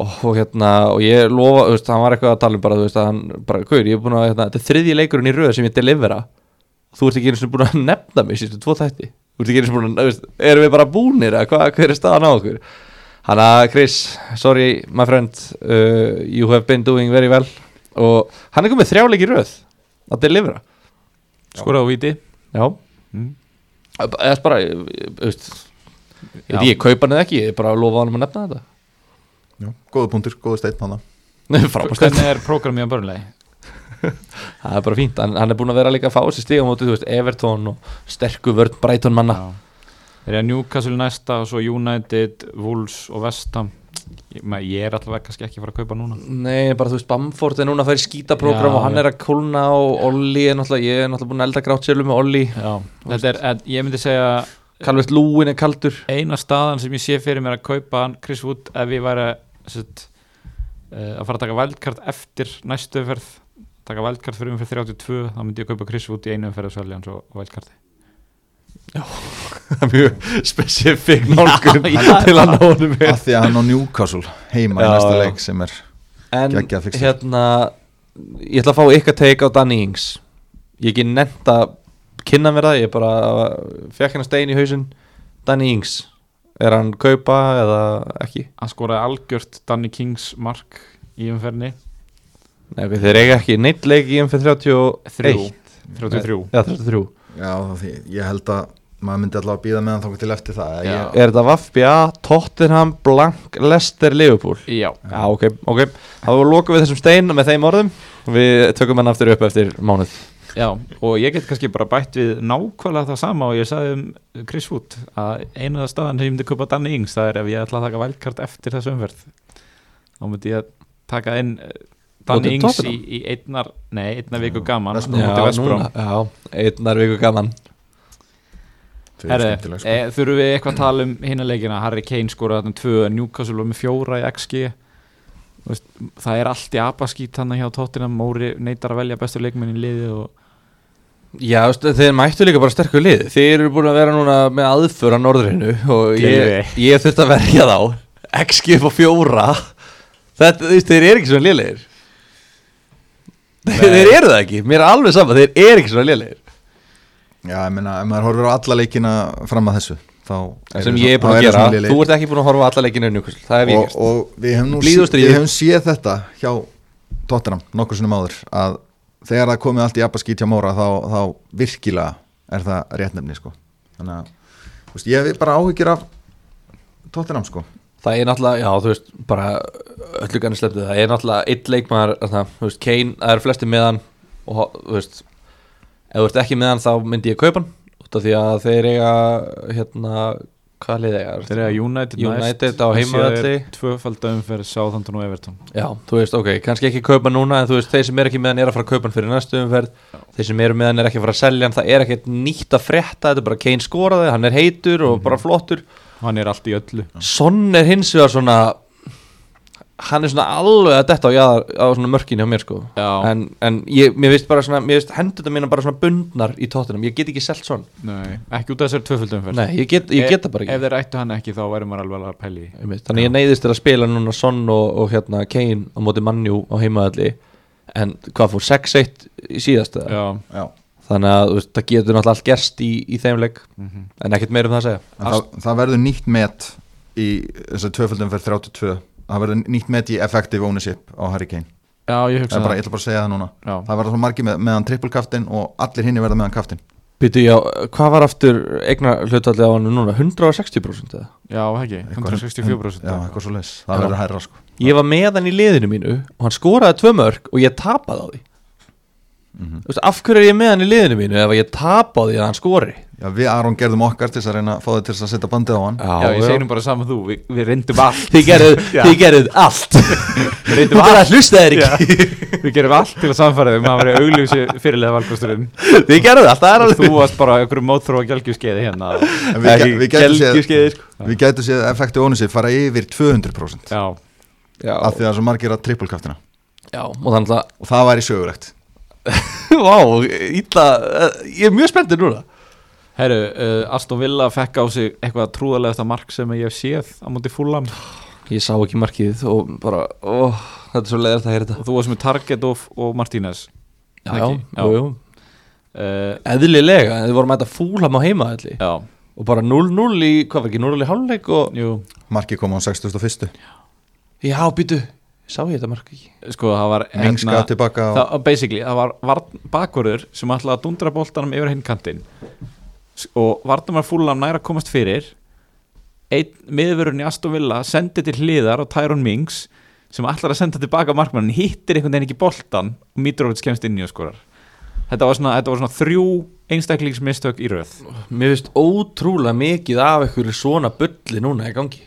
og, og hérna, og ég lofa, þú veist, hann var eitthvað að tala um bara, þú veist, að hann, bara, hvað ég er búin að hérna, þetta er þriðji leikurinn í röð sem ég delivera. Þú ert ekki einu sinni búin að nefna mig sístu tvo þætti, þú ert ekki einu sinni búin að, þú veist, erum við bara búnir, eða hvað, hver er staðan á okkur? Hann að Chris, sorry my friend uh, you have been doing very well. Og hann er komið þrjáleik í röð að delivera, skoraði á víti. Já. Mm. eða bara, þú veist ég, ég kaupa hann eða ekki, ég bara lofa hann um að nefna þetta já, góða punktur, góða steinn hann frábært Hvernig er prógramið á börnlegi? það er bara fínt, hann, hann er búin að vera líka að fá þessi stíga móti, þú veist, Everton og sterku vörd Brighton manna. Þeir eru að Newcastle næsta og svo United, Wolves og Vestham ég, er allavega kannski ekki að fara að kaupa núna. Nei, bara þú veist, Bamford er núna að í skítaprógram og hann já. er að kólna og Olli er náttúrulega, ég er náttúrulega búin að elda grátt sjálfur með Olli. Já, þetta er, en ég myndi segja Calvert Lúin er kaldur. eina staðan sem ég sé fyrir mér að kaupa hann Chris Wood ef ég væri sett, uh, að fara að taka vældkart eftir næstu umferð taka vældkart fyrir umferð 32 þá myndi ég kaupa Chris Wood í einu umferð og selja hann svo vældkarti mjög spesifik nálgun Já, já. til að ná honum með af því að hann á Newcastle heima í Já, næsta já. leik sem er En Geggjað fixture. hérna ég ætla að fá ykkar teik á Danny Ings ég ekki nefnt að kynna mér það, ég bara fekk hérna stein í hausinn Danny Ings er hann kaupa eða ekki? hann skoraði algjört Danny Kings mark í umferðinni. Nei, þeir eiga ekki neitt leik í MF 31 33 Já, 33 já, því, ég held að maður myndi allavega býða með hann þá til eftir það ég, Er þetta Vafbja, Tottenham, Blank, Leicester, Liverpool? Já, Já, ok, ok. Var loka við þessum stein með þeim orðum. Við tökum hann aftur upp eftir mánuð já, og ég get kannski bara bætt við nákvæmlega það sama og ég sagði um Chris Wood að eina það staðan sem ég myndi kaupa Danny Ings það er ef ég ætla að taka vældkart eftir þessu umferð. Þá myndi ég taka inn eh, Danny Ings í, í einnar, nei, einnar viku gaman West á Brom. móti West Brom. já, einnar viku gaman. Herre, sko. e, þurfum við eitthvað að tala um hinna leikina? Harry Kane skoraði þarna tvö Newcastle var með fjóra í XG veist, það er allt í abaskít hann hjá Tottenham Móri neitar að velja bestu leikmenn í liði og Já, þeir mættu líka bara sterkur lið. Þeir eru búin að vera núna með aðför á norðrinu og ég, ég þurft að verja þá. XG upp á fjóra. Þetta, þeir eru ekki svona lélegir. Þeir, þeir eru það ekki, mér er alveg sama Þeir eru ekki svona lélegir. Já, ég meina, ef maður horfir á alla leikina fram að þessu þá sem ég er búin að gera svona. Þú ert ekki búin að horfa alla leikinu það hef ég og, og við hefum við hefum séð þetta hjá Tottenham nokkur sinnum áður að þegar það komið allt í abaskít hjá Móra þá, þá virkilega er það réttnefni sko. þannig að veist, ég hef bara áhyggjur af Tottenham sko. Það er náttúrulega, já, þú veist, bara öllu ganni slepptu það, er náttúrulega eitt leikmaður, þarna, þú veist, Kane, það eru flesti með hann og, þú veist, ef þú ert ekki með hann þá myndi ég kaupa hann, út af því að þeir eiga, hérna, hvað lið eiga? þeir eru United, United á heimavelli. tvöfald umferð Southampton og Everton. Já, þú veist, ok, kannski ekki kaupa núna, en þú veist, þeir sem er ekki með hann er að fara að kaupa hann fyrir næstu umferð, þeir sem eru með hann er ekki að fara að selja hann, það er ekkert nýtt að frétta, þetta er bara Kane skoraði, hann er heitur og bara flottur, hann er allt í öllu. Sonn er hins vegar svona hann er svona alveg að detta á, jaðar, á svona mörkinni á mér sko. Já. en, en ég, mér veist bara svona mér veist hendurna mína bara svona bundnar í tóttunum ég get ekki selt svon Nei, ekki út af þessari tvöfald umferð. Nei, ég get, ég get það bara ef ekki þeir ættu hann ekki þá væri maður alveg að pæli því Einmitt. Þannig ég neyðist til að spila núna Son og, og hérna Kane á móti Mannjú á heimaðalli en hvað fór 6-1 í síðast eða? Já, Já. þannig að þú veist, það getur náttúrulega allt gerst í, í þeim leik. Mhm. en ekkert meir um það að segja. En það, það verður nýtt met í þessar tvöföldum fyrir 32 það verður nýtt með í effective ownership á Harry Kane. Já, ég Það hugsa er bara, það. ég ætla bara að segja það núna. Já, það verður svo margir með, meðan triple kaftin og allir hinni verða meðan kaftin Býtu, já, hvað var aftur eigna hlutallið á hann núna? 160% eða? já ekki, 164% já, eitthvað. svo leis, það verður hærra sko. Ég var með hann í liðinu mínu og hann skoraði tvö mörg og ég tapaði á því. Mhm. Þú veist, af hverju er ég með hann í liðinu mínu ef ég tapa á því að hann skori? Já, við Aron gerðum okkar til að reyna að fá þið til að setja bandið á hann. Já, ég segi nú bara saman þú, við, við reyndum allt. Þið Já. gerðuð allt. Við Þú reyndum bara allt. hlustaðir ekki Við gerum allt til að samfæra þau maður verið augljósi fyrirlega valkosturinn. Þið gerðuð allt, það er alveg þú varst bara einhverju mótþróa gælgjuskeiði hérna. En við, gæ- við gætum séð Gelgjuskeiði. Við gætum séð effective ownership fara yfir 200% Já, Já, af því að það er svo margir að triple kaftina já, og það væri sögulegt. Vá, ítla Ég er mjög spenntur núna herru, uh, Aston Villa fekk á sig eitthvað trúðalegasta mark sem ég hef séð á móti fúlam Ég sá ekki markið og bara, ó, þetta er svo leiðast að heyra þetta. Og þú varst með Target og, og Martínez. Já, já, jú uh, Eðlilega, þið vorum að þetta fúlam á heima allir Já, Og bara 0-0 í, hvað var ekki, 0-0 í hálfleik og jú. Marki kom á 61. Já, býtu, sá ég þetta mark ekki? Sko, það var Mingska tilbaka og, það, basically, það var, var bakvörður sem ætlaði að dundra boltanum yfir hinn kantinn og vartum að fúlam næra komast fyrir. Einn miðvörun í Aston Villa sendi til hliðar á Tyrone Mings sem ætlar að senda tilbaka markmann hittir einhvern veginn ekki boltan og Mitrovic kemst inn í og skorar. Þetta var svona, þetta var svona þrjú einstaklingsmistök í röð. Mér finnst ótrúlega mikið af einhverju svona bulli núna í gangi.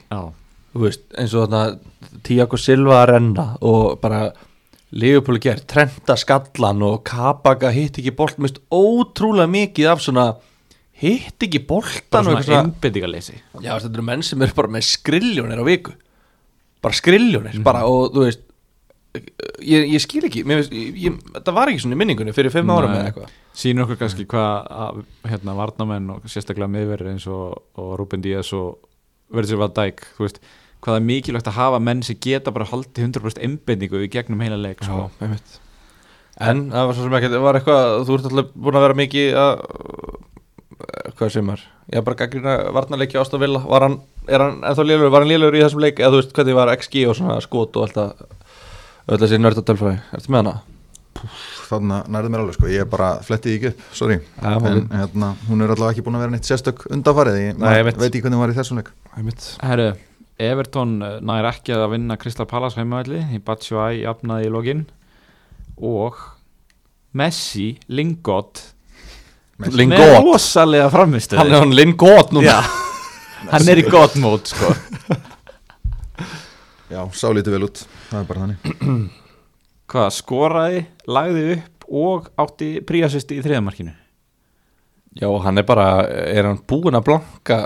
Veist, eins og þarna Tiago Silva að renna og bara Leopold gert, Trenta skallan og Kabaka hitt ekki bolt Mér finnst ótrúlega mikið af svona hitt ekki boltan bara og svona einbendingaleysi Já, þetta eru menn sem eru bara með skriljónir á viku bara skriljónir, Mhm. bara og þú veist ég, ég skil ekki mér, ég, ég, þetta var ekki svona í minningunni fyrir fimm árum Nei. eða eitthvað sýnur okkur kannski hvað að, hérna varnamenn og sérstaklega miðverðir eins og, og Ruben Díaz og Virgil van Dijk þú veist, hvað er mikilvægt að hafa menn sem geta bara haldið 100% einbendingu í gegnum heila leik sko. einmitt. en það var svo sem ekki það var eitthvað, þú ert alltaf búin að vera mikið að hvað sem er ég er bara gaggrina varnarleiki ást að vilja var hann, er hann ennþá lélur, var hann lélur í þessum leik? Eða þú veist hvernig var XG og svona skot og alltaf öll þessi nördadölfræði, ertu með hana? þannig að nærðu mér alveg sko, ég bara flettið ekki upp, sorry. Ja, en hérna, hún er allavega ekki búin að vera neitt sérstök undanfarið, ég Nei, veit. ekki hvernig hún var í þessum leik. Herru, Everton eh, nær ekki að vinna Crystal Palace heimavalli í Batshuayi jafnaði í login og Messi, Lingott með rosalega framistu hann er hann Lingott núna. Já, hann er í gott mót sko. já, sá lítið vel út, það er bara þannig. Hvað, skoraði, lagði upp og átti príasist í þriðamarkinu Já, hann er bara, er hann búinn að blanka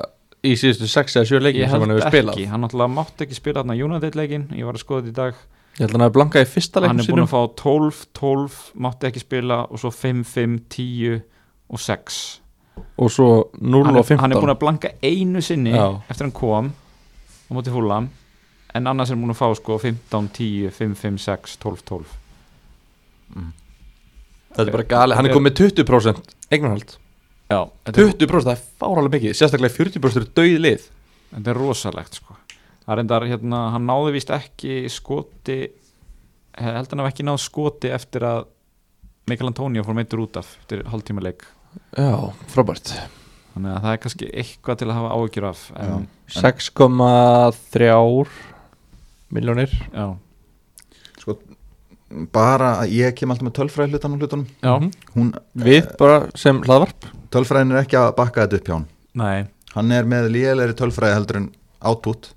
í síðustu 6 eða 7 leikin sem hann hefur spilað? ekki, hann náttúrulega mátti ekki spila þarna United leikin, ég var að skoða þetta í dag. Ég held að hann hefur blankað í fyrsta hann leikin er búin sínum. að fá 12, 12 mátti ekki spila og svo 5, 5, 10 og 6 og svo 0 hann og er, 15 hann er búin að blanka einu sinni Já. eftir hann kom á móti fúlam en annars er hann búin að fá sko 15, 10, 5, 5, 6, 12, 12 Þetta er bara gali, hann er komið með 20% eignarhald. Já, þetta er, 20% það er fáralega mikið, sérstaklega 40% eru dauð lið. Þetta er rosalegt sko. Það er endar hérna, hann náði víst ekki skoti ég held hann haf ekki náð skoti eftir að Mikael Antonio fór meittur út af eftir hálftíma leik Já, frábært. Þannig að það er kannski eitthvað til að hafa áhyggjur af en, 6,3 miljónir já, sko, bara að ég kem alltaf með tölfræði hlutan og hlutunum. Já, hún, Við bara sem hlaðvarp. tölfræðin er ekki að bakka þetta upp hjá hann nei. Hann er með lélegri tölfræði heldur en output.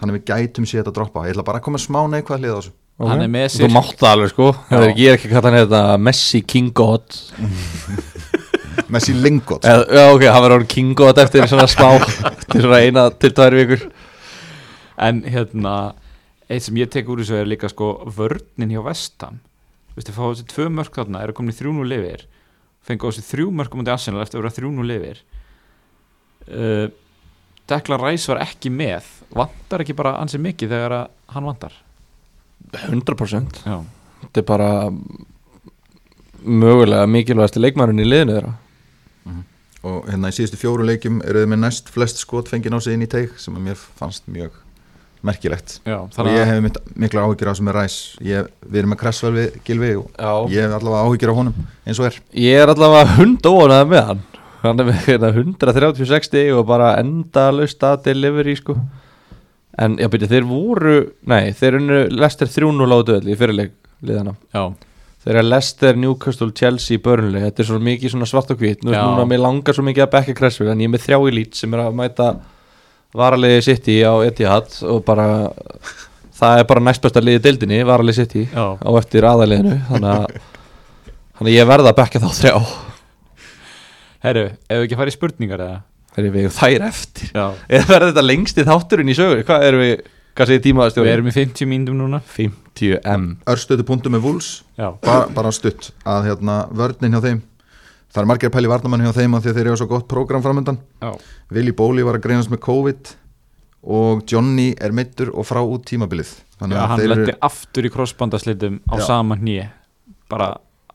Þannig við gætum sér þetta droppa. Ég ætla bara að koma smá neikvæð hlið á þessu. Hann er með Þú sér- mátt það alveg sko. Ég er ekki, ég er ekki að kalla hann þetta Messi King God Messi Lingott Eða, Já ok, hann verður orðinn King God eftir svona smá Eftir svona eina til tvær vikur. En hérna Eitt sem ég tek úr þessu er líka sko Vörnin hjá Vestam Vistu, fá þessi tvö mörk þarna, eru komin í þrjúnu lifir Fengu á þessi þrjú mörk um þetta Arsenal eftir að vera þrjúnu lifir uh, Dekla Ræs var ekki með. Vantar ekki bara ansi mikið þegar að hann vantar? 100% Já, Þetta er bara Mögulega mikilvægasti leikmærin í liðinu þeirra og hérna í síðustu fjóru leikjum eru þið með næst flest skot fengið á sig inn í teik sem að mér fannst mjög merkilegt. Já, og ég að hef mikla áhyggjur á sem er ræs ég, við erum með Kressvel við Gilvi og Já, ég hef allavega áhyggjur á honum eins og er. Ég er allavega hund óanað með hann. Hann er með hérna 136 stig og bara enda lausta delivery sko. En já byrja, þeir voru Nei, þeir unnu Lester 3-0 á döðli í fyrirleik liðana. Já, Þeir eru Lester, Newcastle, Chelsea, Burnley Þetta er svo mikið svona svart og hvít. Núna mér langar svo mikið að bekka Cresswell En ég er með þrjá í lít sem er að mæta Varaliði City á Etihad Og bara Það er bara næstbesta liði deildinni Varaliði City já. á eftir aðaliðinu Þannig að ég verða að bekka þá þrjá. Herru, ef við ekki í spurningar eða? Þegar við þær eftir. Eða verður þetta lengst í þátturinn í sögur Hvað erum við, hvað segir Við tímaðastjóri? erum í 50 mínútum núna. 50M Örstötu punktu með Wolves Já, bara, bara stutt. Að hérna, vörnin hjá þeim. Það er margir að pæli varnamann hjá þeim af því að þeir eru svo gott prógram framöndan já, Willi Bóli var að greinast með COVID og Johnny er meittur og frá út tímabilið. Þannig já að hann þeir lendi aftur í crossbandaslitum á Já. sama hnýi bara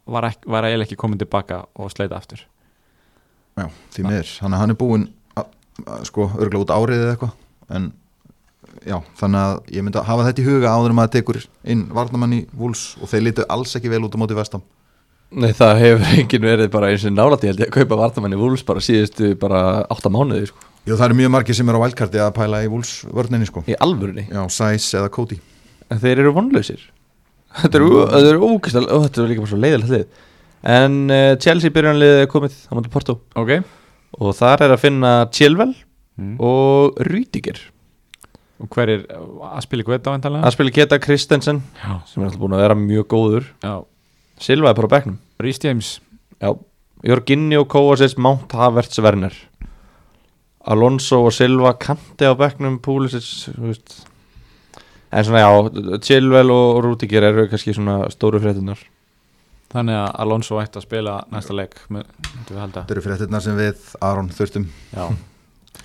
var, ekki, var eiginlega ekki komin tilbaka og sleita aftur. Já, því miður, þannig að hann er búinn að- að, sko, örgulega út árið eða eitthvað. En já, þannig að ég myndi að hafa þetta í huga áður en maður tekur inn varnamann í Wolves og þeir lítu alls ekki vel út á móti vestam Nei það hefur enginn verið bara eins og nálætti held ég að kaupa vartamann í Wolves bara síðustu bara átta mánuði sko. Jú, það eru mjög margir sem eru á vælkarti að pæla í Wolves vörninni sko. Í alvörunni? Já, Sæs eða Cody. En þeir eru vonlausir. Þetta eru, ógæstal og þetta eru líka bara svo leiðilegt lið. En uh, Chelsea byrjanlið er komið á móti Porto. Ok. Og þar er að finna Chilwell mm. og Rüdiger Og hver er að spila ykkur þetta vantalega? Það spila Keta Kristensen Já, sem er alltaf búin að vera mjög góður. Já. Silva er bara á bekknum. Rhys James. Já, Jorginho, Kovacic, Mount Havertz, Werner. Alonso og Silva kanti á bekknum Pulisic þú veist. en svona já Chilwell og Rudiger eru kannski svona stóru fréttunar Þannig að Alonso ætti að spila næsta leik með, myndum við halda. Þetta eru fréttirnar sem við, Aron, þurftum. Já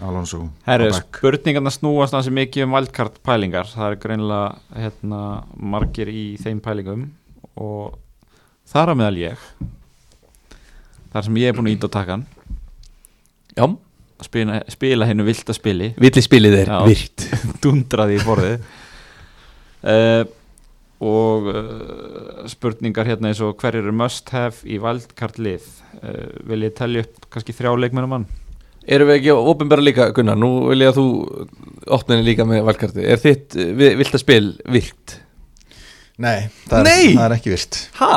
Alonso Herri, á spurningarna snúast hansi mikið um wildcard pælingar. Það er greinilega hérna, margir í þeim pælingum og þar að meðal ég þar sem ég er búin að íta á takan Já, að spila, spila hennu vilt að spili. Villi spilið er Já. virt. Dundraði í borðið. Uh, og uh, spurningar hérna eins og hver eru must have í wildcard lið? Uh, vil ég telja upp kannski þrjá leikmennu mann Erum við ekki ofinbæra líka, Gunnar, nú vil ég að þú opninni líka með valkarti Er þitt uh, vi- vilt að spil virt? Nei, það er, Nei! það er ekki virt. Ha?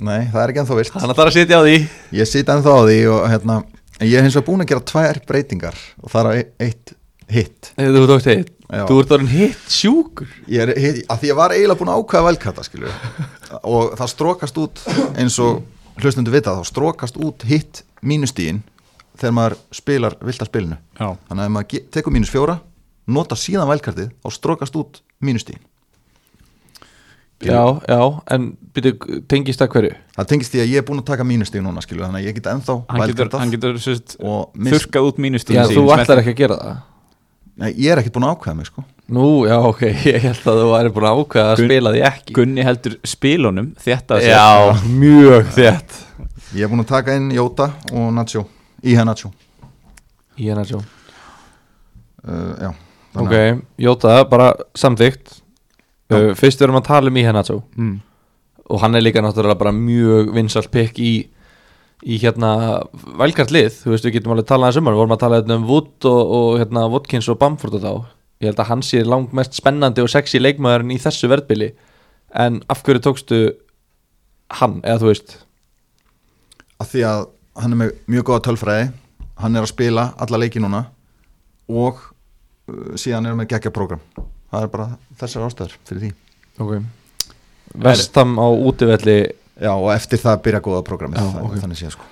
Nei, það er ekki ennþá virt. Hann ætlar að sitja á því. Ég sit ennþá á því og hérna ég hef hins vegar búin að gera tvær breytingar og það er e- eitt hitt Þú tókst hitt Já. Þú ert orðin hitt sjúkur. Ég er hitt, að því ég var eiginlega búin að ákveða velkata skilju og það strókast út eins og hlustundu vita þá strókast út hitt mínustíin þegar maður spilar vilt að spilinu. Já, þannig að ef maður tekur mínus fjóra nota síðan velkartið og strókast út mínustíin Já, já, en byrju, tengist það hverju? það tengist því að ég er búin að taka mínustíin núna skilju þannig að ég get ennþá hann getur, wildcardað hann getur mis, þurkað út mínustíðin Já, þú ætlar ekki að gera það? Nei, ég er ekkert búin að ákveða mig sko. Nú, já, ok, ég held að þú væri búin að ákveða að Gun- spila því ekki. Gunni heldur spilunum þetta Já, mjög þétt. Ég er búin að taka inn Jóta og Nacho Íha Nacho Í hennar sjó uh, já, Ok, Jóta, bara samþygt uh, Fyrst við erum að tala um sjó mm. Og hann er líka náttúrulega bara mjög vinsalt pikk í Í hérna Vælgart lið, þú veist við getum alveg talað um Við vorum að tala hérna um Wood og, og hérna Watkins og Bamford og þá. Ég held að hann sé langt mest spennandi og sexy leikmaðurinn í þessu verðbili. En af hverju tókstu hann, eða þú veist? Að því að hann er með mjög góða tölfræði hann er að spila alla leiki núna og uh, síðan er hann með geggja program það er bara þessar ástæður fyrir því. Ok. Vestam á útivelli já og eftir það byrja góða programmið Já, það, ok. þannig sé sko.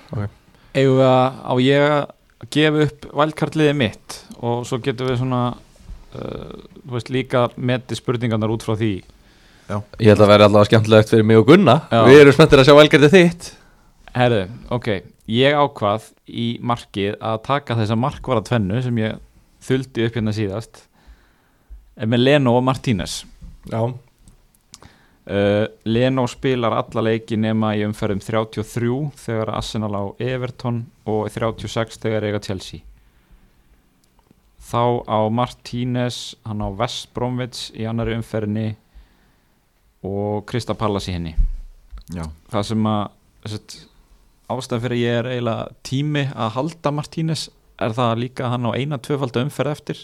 Eigum við að á ég að gefa upp valkartliðið mitt? Og svo getum við svona uh, þú veist líka meti spurningarnar út frá því. Ég held að vera allavega skemmtilegt fyrir mig og Gunna. Já. Við erum spenntir að sjá velgerði þitt. Herðu, ok, ég ákvað í markið að taka þessa markvara tvennu sem ég þuldi upp hérna síðast eh, með Leno og Martínez. Já. Uh, Leno spilar alla leiki nema í umferðum 33 þegar Arsenal á Everton og 36 þegar eiga Chelsea. Þá á Martínez hann á West Bromwich í annari umferðinni og Krista Pallas í henni. Já, það sem að ástæðan fyrir að ég er eiginlega tími að halda Martínez er það líka hann á eina tvöfalda umferð eftir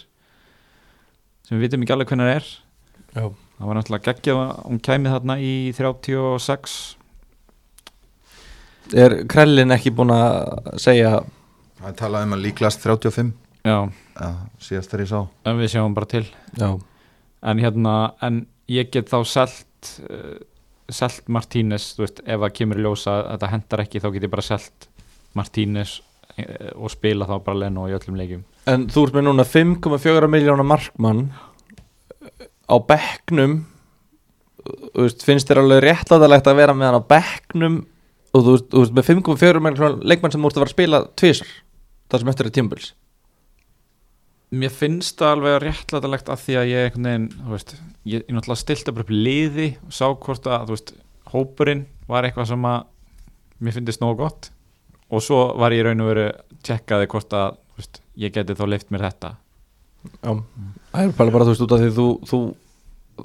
sem við vitum ekki alveg hvernig það er. Já. það var náttúrulega geggjað að hún kæmi þarna í 36 Er Krellin ekki búin að segja? Það er talað um að líklast 35 já, Já, síðast þegar ég sá. En við sjáum bara til. Já, en hérna, en ég get þá selt uh, selt Martínez, þú veist, ef það kemur í ljósa að þetta hendar ekki, þá get ég bara selt Martínez uh, og spila þá bara Leno í öllum leikjum. En þú ert með núna 5,4 miljónar markmann á veist, finnst þér alveg réttlætalegt að vera með hann á bekknum og þú veist með 5,4 miljónar leikmann sem þú ert að fara að spila tvisar það sem eftir er tímbils Mér finnst það alveg réttlætalegt að því að ég einhvern veginn, þú veist, ég, ég náttúrulega stilti bara upp liði og sá hvort að, þú veist, hópurinn var eitthvað sem að mér finnst nógu gott. Og svo var ég raun og veru tjekkaði hvort að, þú veist, ég geti þá leift mér þetta. Já, það er bara bara þú veist út af því þú, þú,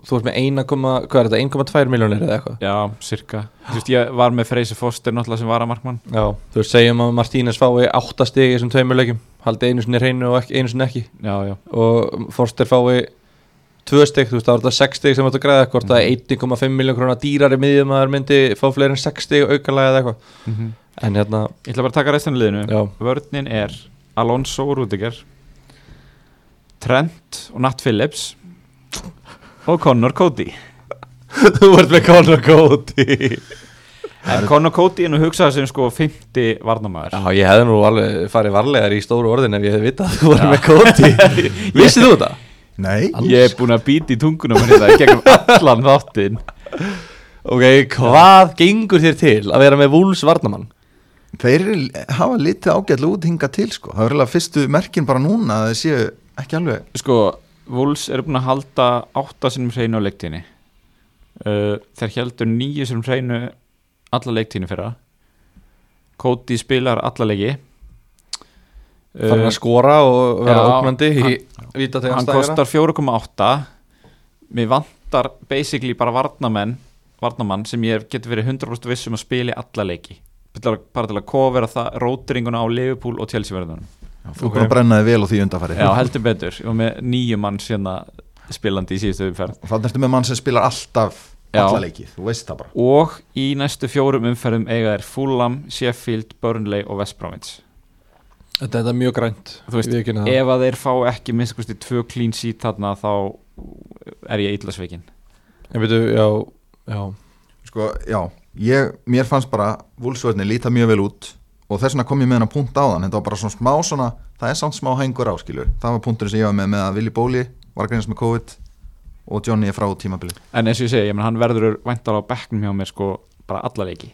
þú ert með 1, hvað er þetta, 1,2 miljónir eða eitthvað? Já, cirka, þú veist, ég var með Freysi Foster náttúrulega sem var að markmann Já, þú veist, segjum að Martínez fái 8 stig í þessum tveimur leikjum haldi einu sinni hreinu og einu sinni ekki. Já, já, og Forster fái 2 stig, þú veist, það var þetta 6 stig sem að græða hvort það 1,5 miljón krónar dýrari miðjum að það myndi fá fleiri en 6 stig aukalega eða eitthvað. Mm en hérna, Ég ætla bara að taka restan liðinu. Já, Vörnin er Alonso og Rudiger Trent og Nat Phillips og Connor Cody. Þú ert með Conor Cody En Connor Cody er nú hugsað sem sko 50 varnamæður Já, ég hefði nú alveg farið varlegar í stóru orðin ef ég hefði vitað að þú var Já. með Cody Vissið þú þetta? Nei, Ég er búin að býta í tungunum þetta í gegnum allan þáttinn Ok, hvað gengur þér til að vera með Wolves varnamann? þeir hafa litið ágætlega út hinga til sko Það er eiginlega fyrstu merkin bara núna að þeir séu ekki alveg Sko, Wolves eru búin að halda 8 sinum hreinu á leiktíðinni uh, Þeir heldur 9 sinum hreinu alla leiktíðinni fyrra. Cody spilar alla leiki. Fann Uh, að skora og vera já, óknandi í víta til hann kostar 4,8 Mér vantar basically bara varnamenn varnamann sem ég getur verið 100% viss um að spila í alla leiki. Bara bara til að kofera það rótiringuna á Liverpool og Chelsea verðunum. Þú er búin að brenna þig vel á því undarfæri Já, heldur betur, og með nýju mann sérna spilandi í síðustu umferð. Og þannig ertu með mann sem spilar alltaf. Alla leiki, þú veist það bara. Og í næstu fjórum umferðum eiga er Fulham, Sheffield, Burnley og West Bromwich. Þetta þetta er mjög grænt Þú veist, Ég ef að þeir fá ekki minnst kosti tvö clean sheet þarna þá er ég illa sveikinn En veitu, já, já. Sko, já, ég, mér fannst bara Vúlsvörni líta mjög vel út og þess vegna kom ég með hennar punkt á þann. Þetta var bara svona smá svona, það er samt smá hængur áskilur það var punkturinn sem ég var með með að Willi Bóli var greinast með COVID og Johnny er frá tímabili en eins og ég segi, ég menn hann verður væntar á bekknum hjá mér sko bara alla leiki.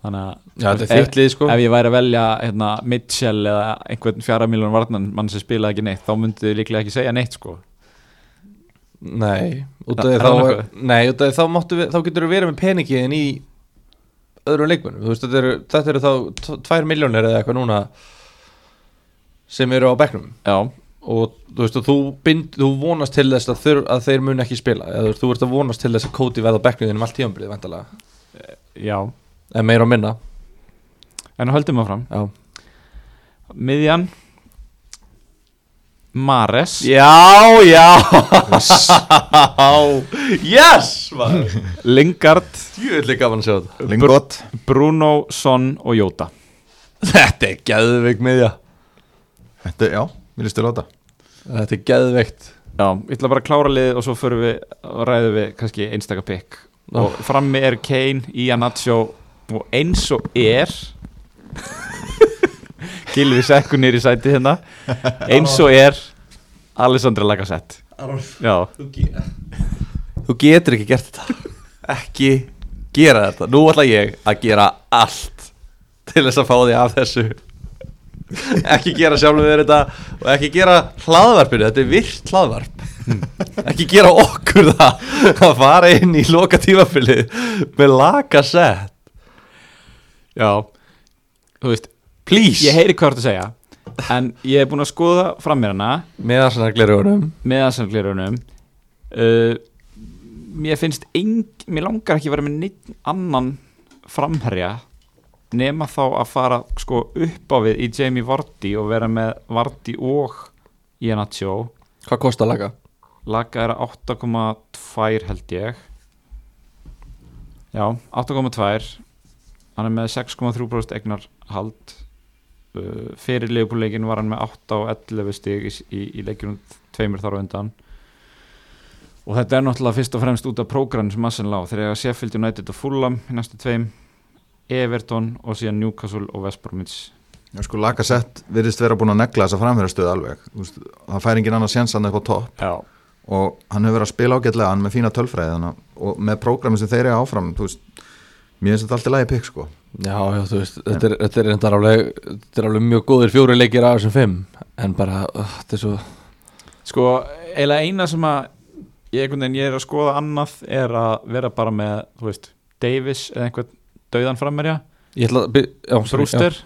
Þannig að Já, þetta er ef- sko. ef ég væri að velja hérna, Mitchell eða einhvern fjara miljónu varnan mann sem spilaði ekki neitt þá myndið þið líklega ekki segja neitt sko. Nei, út af því þá það er, nokkuð? Nei, út af því þá, máttu við, þá getur þú verið með peningiðin í öðrum leikmennum Þú veist, þetta eru, þetta eru þá t- tvær miljónir eða eitthvað núna sem eru á bekknum. Já, og þú veist, og þú, bind, þú vonast til þess að, þur, að þeir mun ekki spila. Eða þú ert að vonast til þess að Cody veða þínum allt tíðanbrið, vantalega já. En meira og minna. En höldum áfram. Já, miðjan. Mares. Já, já. yes maður. Lingard, að Lingott, Bruno, Son og Jóta Þetta er geðveik miðja. Þetta, já, mér listu láta Þetta. Er geðveikt. Já, ég ætla bara að klára liðið og svo förum við og ræðum við kannski einstaka pikk og frammi er Kane, Ian Nacho og eins og er Gilvi sekkur nýri sæti hérna. Eins og er Alessandra Lacazette. Já, þú getur ekki gert þetta. Ekki gera þetta. Nú ætla ég að gera allt Til þess að fá því af þessu Ekki gera sjálfum við þetta Og ekki gera hlaðvarpinu Þetta er virt hlaðvarp. Ekki gera okkur það Að fara inn í loka tímafili Með laka sett já Þú veist, Please. ég heyri hvað þú ert að segja en ég er búin að skoða fram mér hana Með að svona glerugunum með aðsamglirunum uh, mér finnst eng, mér langar ekki að vera með neitt annan framherja nema þá að fara sko upp á við í Jamie Vardy og vera með Vardy og Iannaccio Hvað kostar laga? laga er að 8,2 held ég. Já, 8,2 hann er með 6,3% egnar hald uh, fyrir leifbúleikin var hann með 8 og 11 stig í, í, í leikjunum tveimur þar á undan. Og þetta er náttúrulega fyrst og fremst út af prógrann sem Assen lág þegar Sheffield United og Fulham í næstu tveim Everton og síðan Newcastle og West Bromwich. Já, sko, Lacazette virðist vera búin að negla þessa framherjastöðu alveg. Þú veist, það fær engin annars séns hann upp á topp. Já, og hann hefur verið að spila ágætlega hann með fína tölfræði og með prógrami sem þeir eru áfram þú veist, mér finnst þetta alltaf lægi pikk sko. Já, já, þú veist, þetta er, þetta er, þetta er, alveg, þetta er alveg mjög góðir fjóri leikir af þessum fimm. En bara, uh, þetta er svo Sko, eiginlega eina sem að ég, ég er að skoða annað er að vera bara með, þú veist, Davis eða einhvern dauðan frammerja að. Brewster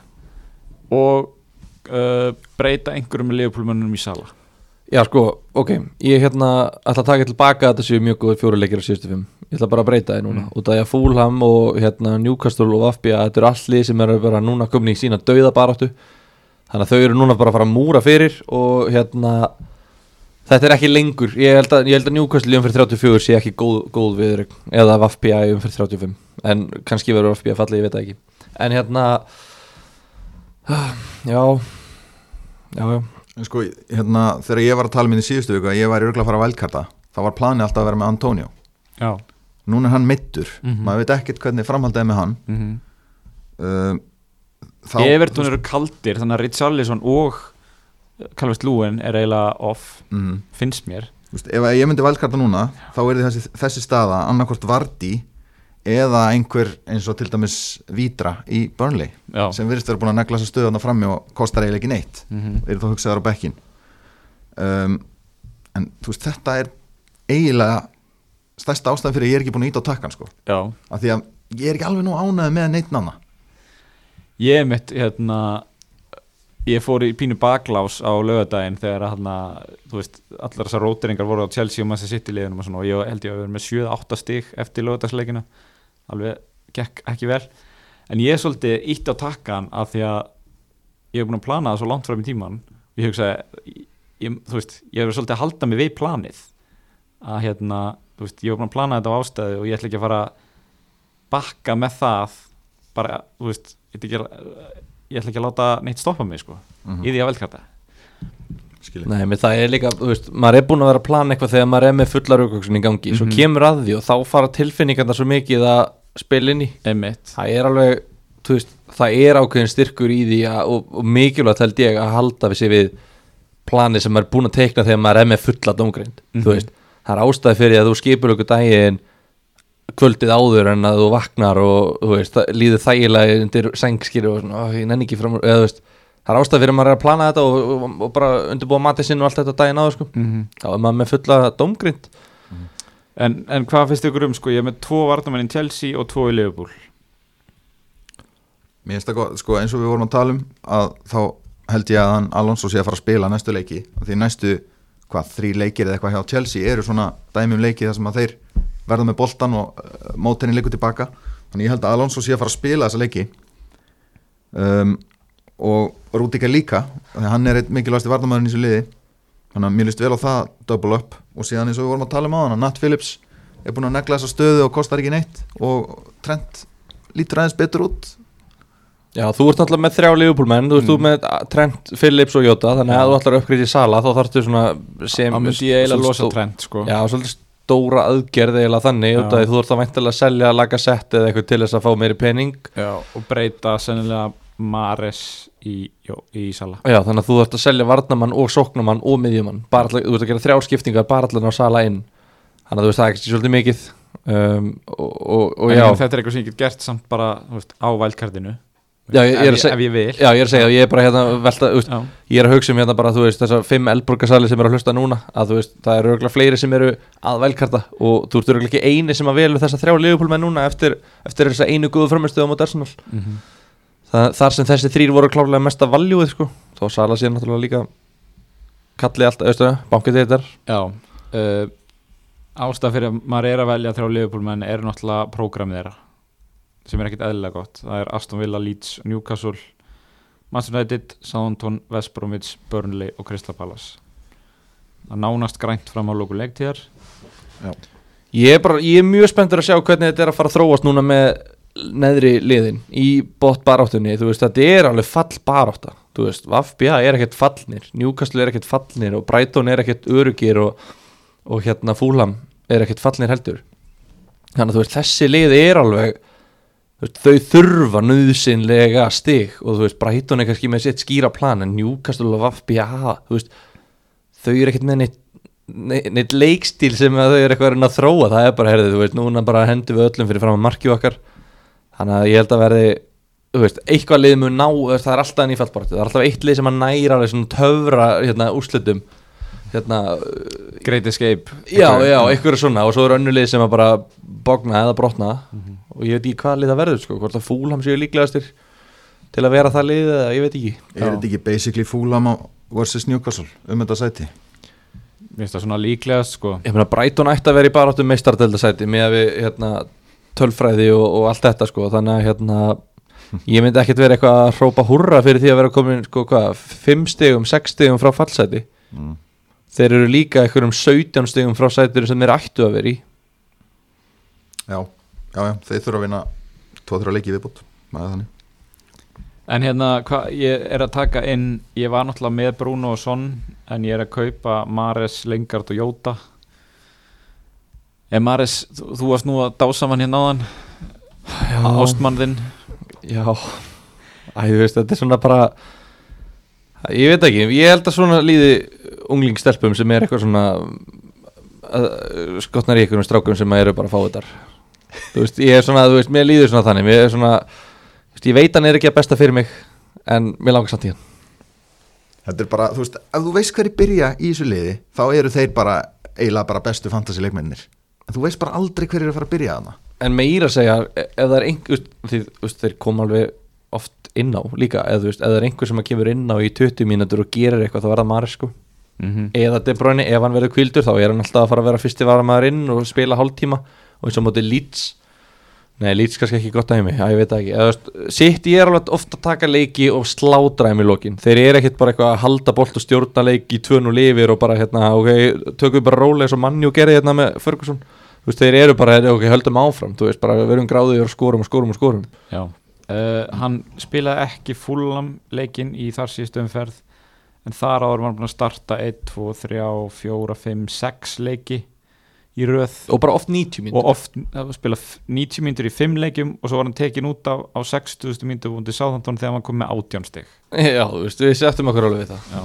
og uh, breyta einhverjum liðupólmönnum í sala. Já sko, ok, ég hérna ætla að taka tilbaka að þetta séu mjög góður fjóri leikir á síðustu fimm. Ég ætla bara að breyta það núna. Mm. Út af því að Fúlham og hérna Newcastle og Vafbja Þetta eru allt lið sem eru bara núna komin í sína dauðabaráttu. Þannig að þau eru núna bara að fara að múra fyrir Og hérna Þetta er ekki lengur. Ég held að, ég held að Newcastle í umfyrir 34 sé ekki góð, góð viður Eða Vafbja í umfyrir 35 En kannski verður Vafbja fallið, ég veit það ekki. En hérna Já Já, já. En sko, hérna, þegar ég var að tala minn í síðustu viku að ég var örgulega að fara að vælkarta þá var planið alltaf að vera með Antonio. Já. Núna er hann mittur, Mhm. maður veit ekkert hvernig framhaldið er með hann. Mm -hmm. uh, þá, Everton eru kaldir þannig að Richarlison og Calvert Lúin er eiginlega off mm, finnst mér. Veist, ef ég myndi vælkarta núna þá er þessi, þessi staða annarkvort Vardy eða einhver eins og til dæmis Vítra í Burnley Já. sem virðist vera búin að negla þessa stöðuna frammi og kostar eiginlega ekki neitt mm -hmm. eru þá hugsaðar á bekkin um, en þú veist þetta er eiginlega stærsta ástæðan fyrir að ég er ekki búin að íta á takkan sko. Af því að ég er ekki alveg nú ánæði með neitt nanna Ég er mitt hérna ég fór í pínu baklás á lögadaginn þegar hérna, þú veist, allar þessar róteringar voru á Chelsea og Manchester City liðinum og og ég held ég að vera með 7-8 stig eftir lögadagsleikina alveg gekk ekki vel. En ég er svolítið ítt á takkan af því að ég hef búin að plana það svo langt fram í tíman og ég hugsa, ég, þú veist, ég hef svolítið að halda mig við planið. Að hérna, þú veist, ég hef búin að plana þetta á ástæðu og ég ætla ekki að fara bakka með það bara, þú veist, ég ætla ekki að ég ætla ekki að láta neitt stoppa mig sko í því að velkarta Nei, menn það er líka, þú veist, maður er búin að vera að plana eitthvað þegar maður er með fullar aukvöksun í gangi. Svo Mhm. kemur að því og þá fara tilfinningarna svo mikið að spila inn í. Einmitt. Það er alveg, þú veist, það er ákveðin styrkur í því að, og, og mikilvægt held ég að halda við sér við plani sem maður er búin að teikna þegar maður er með fulla dómgreind. Mhm. Þú veist, það er ástæði fyrir að þú skipur okkur daginn kvöldið áður en að þú vaknar og þú veist, líður þægilega undir sengskýri og svona, ég nenni ekki fram eða þú veist, það er ástæði fyrir að maður er að plana þetta og, og, og bara undirbúa matið sinn og allt þetta daginn áður sko. mm þá er maður með fulla dómgrind en, en hvað finnst ykkur um sko ég er með tvo varnamenn í Chelsea og tvo í Liverpool? Mér finnst það gott, sko eins og við vorum að tala um að þá held ég að hann Alonso sé að fara að spila næstu leiki. Og því næstu, hvað, þrý leikir eða eitthvað hjá Chelsea eru svona dæmi um leiki þar sem að þeir verða með boltan og uh, mótinni leikur tilbaka þannig ég held að Alonso sé að fara að spila þessa leiki. Um, og Rúdíka líka þannig að hann er eitt mikilvægasti varnamæðurinn í þessu liði. Þannig að mér líst vel á það double up. Og síðan eins og við vorum að tala um á hann að Nat Phillips er búin að negla þessa stöðu og kostar ekki neitt. Og Trent lítur aðeins betur út. Já, þú ert náttúrulega með þrjá Liverpool-menn. Þú ert þú með Trent, Phillips og Jota. Þannig að ef þú ætlar að uppgriða í sala Þá þarftu svona sem þá myndi ég eiginlega losa trend sko. Já, svolítið stóra aðgerð eiginlega þannig. Já. út af því Þú ert þá væntilega að selja laga sett eða eitthvað til þess að fá meiri pening. Já, og breyta sennilega Mares í, jó, í Sala. Já, þannig að þú ert að selja varnamann og sóknamann og miðjumann. Allar, Þú ert að gera þrjár skiptingar bara allar á sala inn. Þannig að þú veist það er ekki svolítið mikið. Um, og, og, og já, þetta er eitthvað sem ég get gert samt bara veist, á vælkartinu Já, ég- ég ef, seg- ef ég vil. Já, ég er að segja, ég er bara hérna velta, veist, ég er að hugsa um hérna bara, þú veist, þessar fimm elborgarsali sem eru að hlusta núna, að þú veist, það eru örgulega fleiri sem eru að velkarta og þú ert örgulega ekki eini sem að velu þessar þrjá þar sem þessi þrýr voru klárlega mesta valjúið sko. Þó Sala sér náttúrulega líka kallið alltaf, það, bankið þetta Já uh, Ástæð fyrir að maður er að velja þrjá liðbúlmenn er náttúrulega prógramið þeirra sem er ekkit eðlilega gott. Það er Aston Villa, Leeds, Newcastle Manchester United, Southampton, West Bromwich Burnley og Crystal Palace. Það nánast grænt fram á lóku leiktíðar. Ég er, bara, ég er mjög spenntur að sjá hvernig þetta er að fara að þróast núna með neðri liðin í bótt baráttunni, þú veist, þetta er alveg fall barátta, þú veist, Vafbja er ekkert fallnir, Newcastle er ekkert fallnir og Brighton er ekkert örugir og, og hérna Fulham er ekkert fallnir heldur. Þannig að þú veist, þessi lið er alveg veist, þau þurfa nöðsynlega stig og þú veist, Brighton er kannski með sitt skýra plan en Newcastle og veist, þau eru ekkert með neitt neitt, leikstíl sem þau eru eitthvað að þróa. Það er bara, herðið, þú veist, núna bara hendum við öllum fyrir fram að markju okkar þannig að ég held að verði þú veist, eitthvað lið mun ná, það er alltaf enn í fallborti það er alltaf eitt lið sem að næra alveg svona töfra hérna, úrslitum. Hérna, Great Escape. Já, já, eitthvað svona. Og svo er önnu lið sem að bara bogna eða brotna. Mhm. og ég veit ekki hvað lið það verður sko, hvort að fúlham séu líklegastir til að vera það lið eða ég veit ekki. Er þetta ekki basically Fulham á- versus Newcastle um þetta sæti? Mér finnst það svona líklegast sko. Ég meina Brighton ætti að vera í baráttu meistardeldasæti með að við hérna, tölfræði og, og allt þetta sko þannig að hérna ég myndi ekkert vera eitthvað að hrópa hurra fyrir því að vera komin sko hvað, 5 stegum, 6 stegum frá fallsæti. Mm. þeir eru líka eitthvað um 17 stegum frá sætur sem þeir ættu að vera í. Já, já, já, þeir þurfa að vinna 2-3 leiki í viðbútt En hérna, hvað ég er að taka inn Ég var náttúrulega með Bruno og Son En ég er að kaupa Mares, Lingard og Jóta En Mares, þú, þú varst nú að dása hann hérna áðan. Ástmann þinn. Já, æ, þú veist, þetta er svona bara ég veit ekki, ég held að svona líði unglingstelpum sem er eitthvað svona skotnar í einhverjum strákum sem eru bara fáiðar þú veist, ég er svona, þú veist, mér líður svona þannig mér er svona, þú veist, ég veit hann er ekki að besta fyrir mig en mér langar samt í hann. Þetta er bara, þú veist, ef þú veist hverju byrja í þessu liði þá eru þeir bara eiginlega bara bestu fantasy leikmennir en þú veist bara aldrei hverju eru að fara að byrja þarna. En meira að segja, e- ef það er einhver því, þeir koma alveg oft inn á líka, eða þú veist, ef það er einhver sem að kemur inn á í 20 mínútur og gerir eitthvað þá er það Maris sko. Mm -hmm. eða De Bruyne, ef hann verður kvildur þá er hann alltaf að fara að vera fyrsti varamæður inn og spila hálftíma og eins og móti Leeds nei, Leeds kannski ekki gott heimi, já ég veit ekki. Veist, sitt ég er alveg ofta að taka leiki og slátra þeim í lokin, þeir eru ekkit bara eitthvað að halda bolt og stjórna leik í tvön og lifir og bara hérna, ok, tökum við bara rólega eins og manni og gerði hérna með Ferguson. Þú veist, þeir eru bara, ok, höldum áfram þú veist, bara við verum gráðið og skorum og skorum og skorum. Já. Uh, Hann spilaði ekki fullam leikinn í þar síðustu umferð En þar áður var hann búinn að starta 1, 2, 3, 4, 5, 6 leiki í röð. Og bara oft 90 mínútur. Og oft að spila f- 90 mínútur í 5 leikjum og svo var hann tekin út á, á 60 mínútur búin til Sáþantón þegar hann kom með 18 stig. Já, þú veist, við settum okkur alveg við það. Já,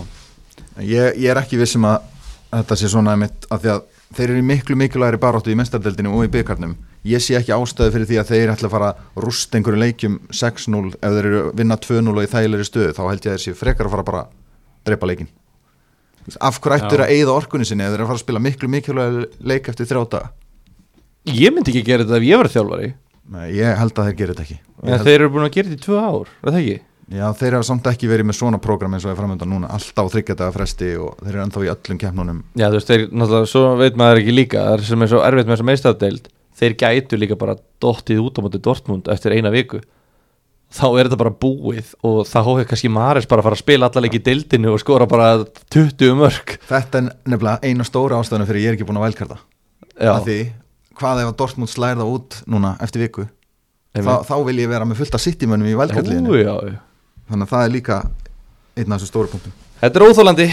ég, ég er ekki vissum að þetta sé svona einmitt að því að þeir eru í miklu mikilvægri baráttu í mestardeldinu og í byggarnum ég sé ekki ástæðu fyrir því að þeir ætla að fara að rústa einhverju leikjum 6-0 ef þeir eru að vinna 2-0 og í þægilegri stöðu þá held ég að þeir sé frekar að fara bara að drepa leikin af hverju ættur að eigða orkunni sinni ef þeir eru að fara að spila miklu mikilvægri leik eftir þrjá daga? Ég myndi ekki gera þetta ef ég verið þjálfari. Nei, ég held að þeir gera þetta ekki. En held, þeir eru búin að gera þetta í tvö ár, er það ekki? Já, þeir hafa samt ekki verið með svona prógram eins og er framöndan núna alltaf þryggjadaga fresti og þeir eru ennþá í öllum keppnunum. Já, þú veist, þeir, náttúrulega, svo veit maður ekki líka það er sem er svo erfitt með þessa meistafdeild þeir gætu líka bara dottið út á móti Dortmund eftir eina viku þá er þetta bara búið og þá hófið kannski Maris bara að fara að spila allar leik í deildinu og skora bara 20 mörg Þetta er nefnilega eina stóra ástæðuna fyrir ég er ekki búin að vælkarta Já, að því, hvað ef að Dortmund slærða út núna eftir viku? Þá, þá vil ég vera með fullt af sittimönnum í já. þannig að það er líka einn af þessu stóru punktum. Þetta er óþólandi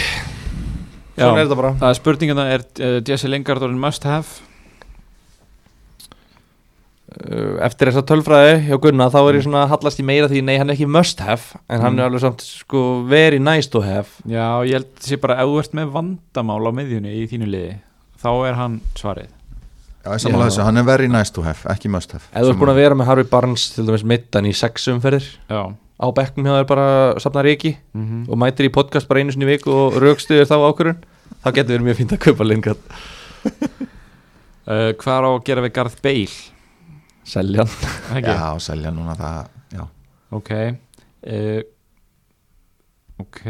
Já. Svona er þetta bara. það er spurningina er uh, Jesse Lingard orðin must have Eftir þessa tölfræði hjá Gunna þá er ég svona að hallast í meira því nei, hann er ekki must have en hann Mm. er alveg samt sko very nice to have. Já, ég held sé bara ef þú ert með vandamál á miðjunni í þínu liði þá er hann svarið. Já, ég samanlega þessu, hann er very nice to have, ekki must have. Ef þú ert búin að vera með Harvey Barnes til dæmis middan í sex umferðir Já. á bekknum hjá þér bara safnar ekki mm og mætir í podcast bara einu sinni í viku og raukstuðir þá ákvörun þá getur verið mjög fínt að kaupa Lingard uh, Hvað er á að gera við Garth Bale? Selja hann. Ekki? Já, selja núna það, já. Ok uh, ok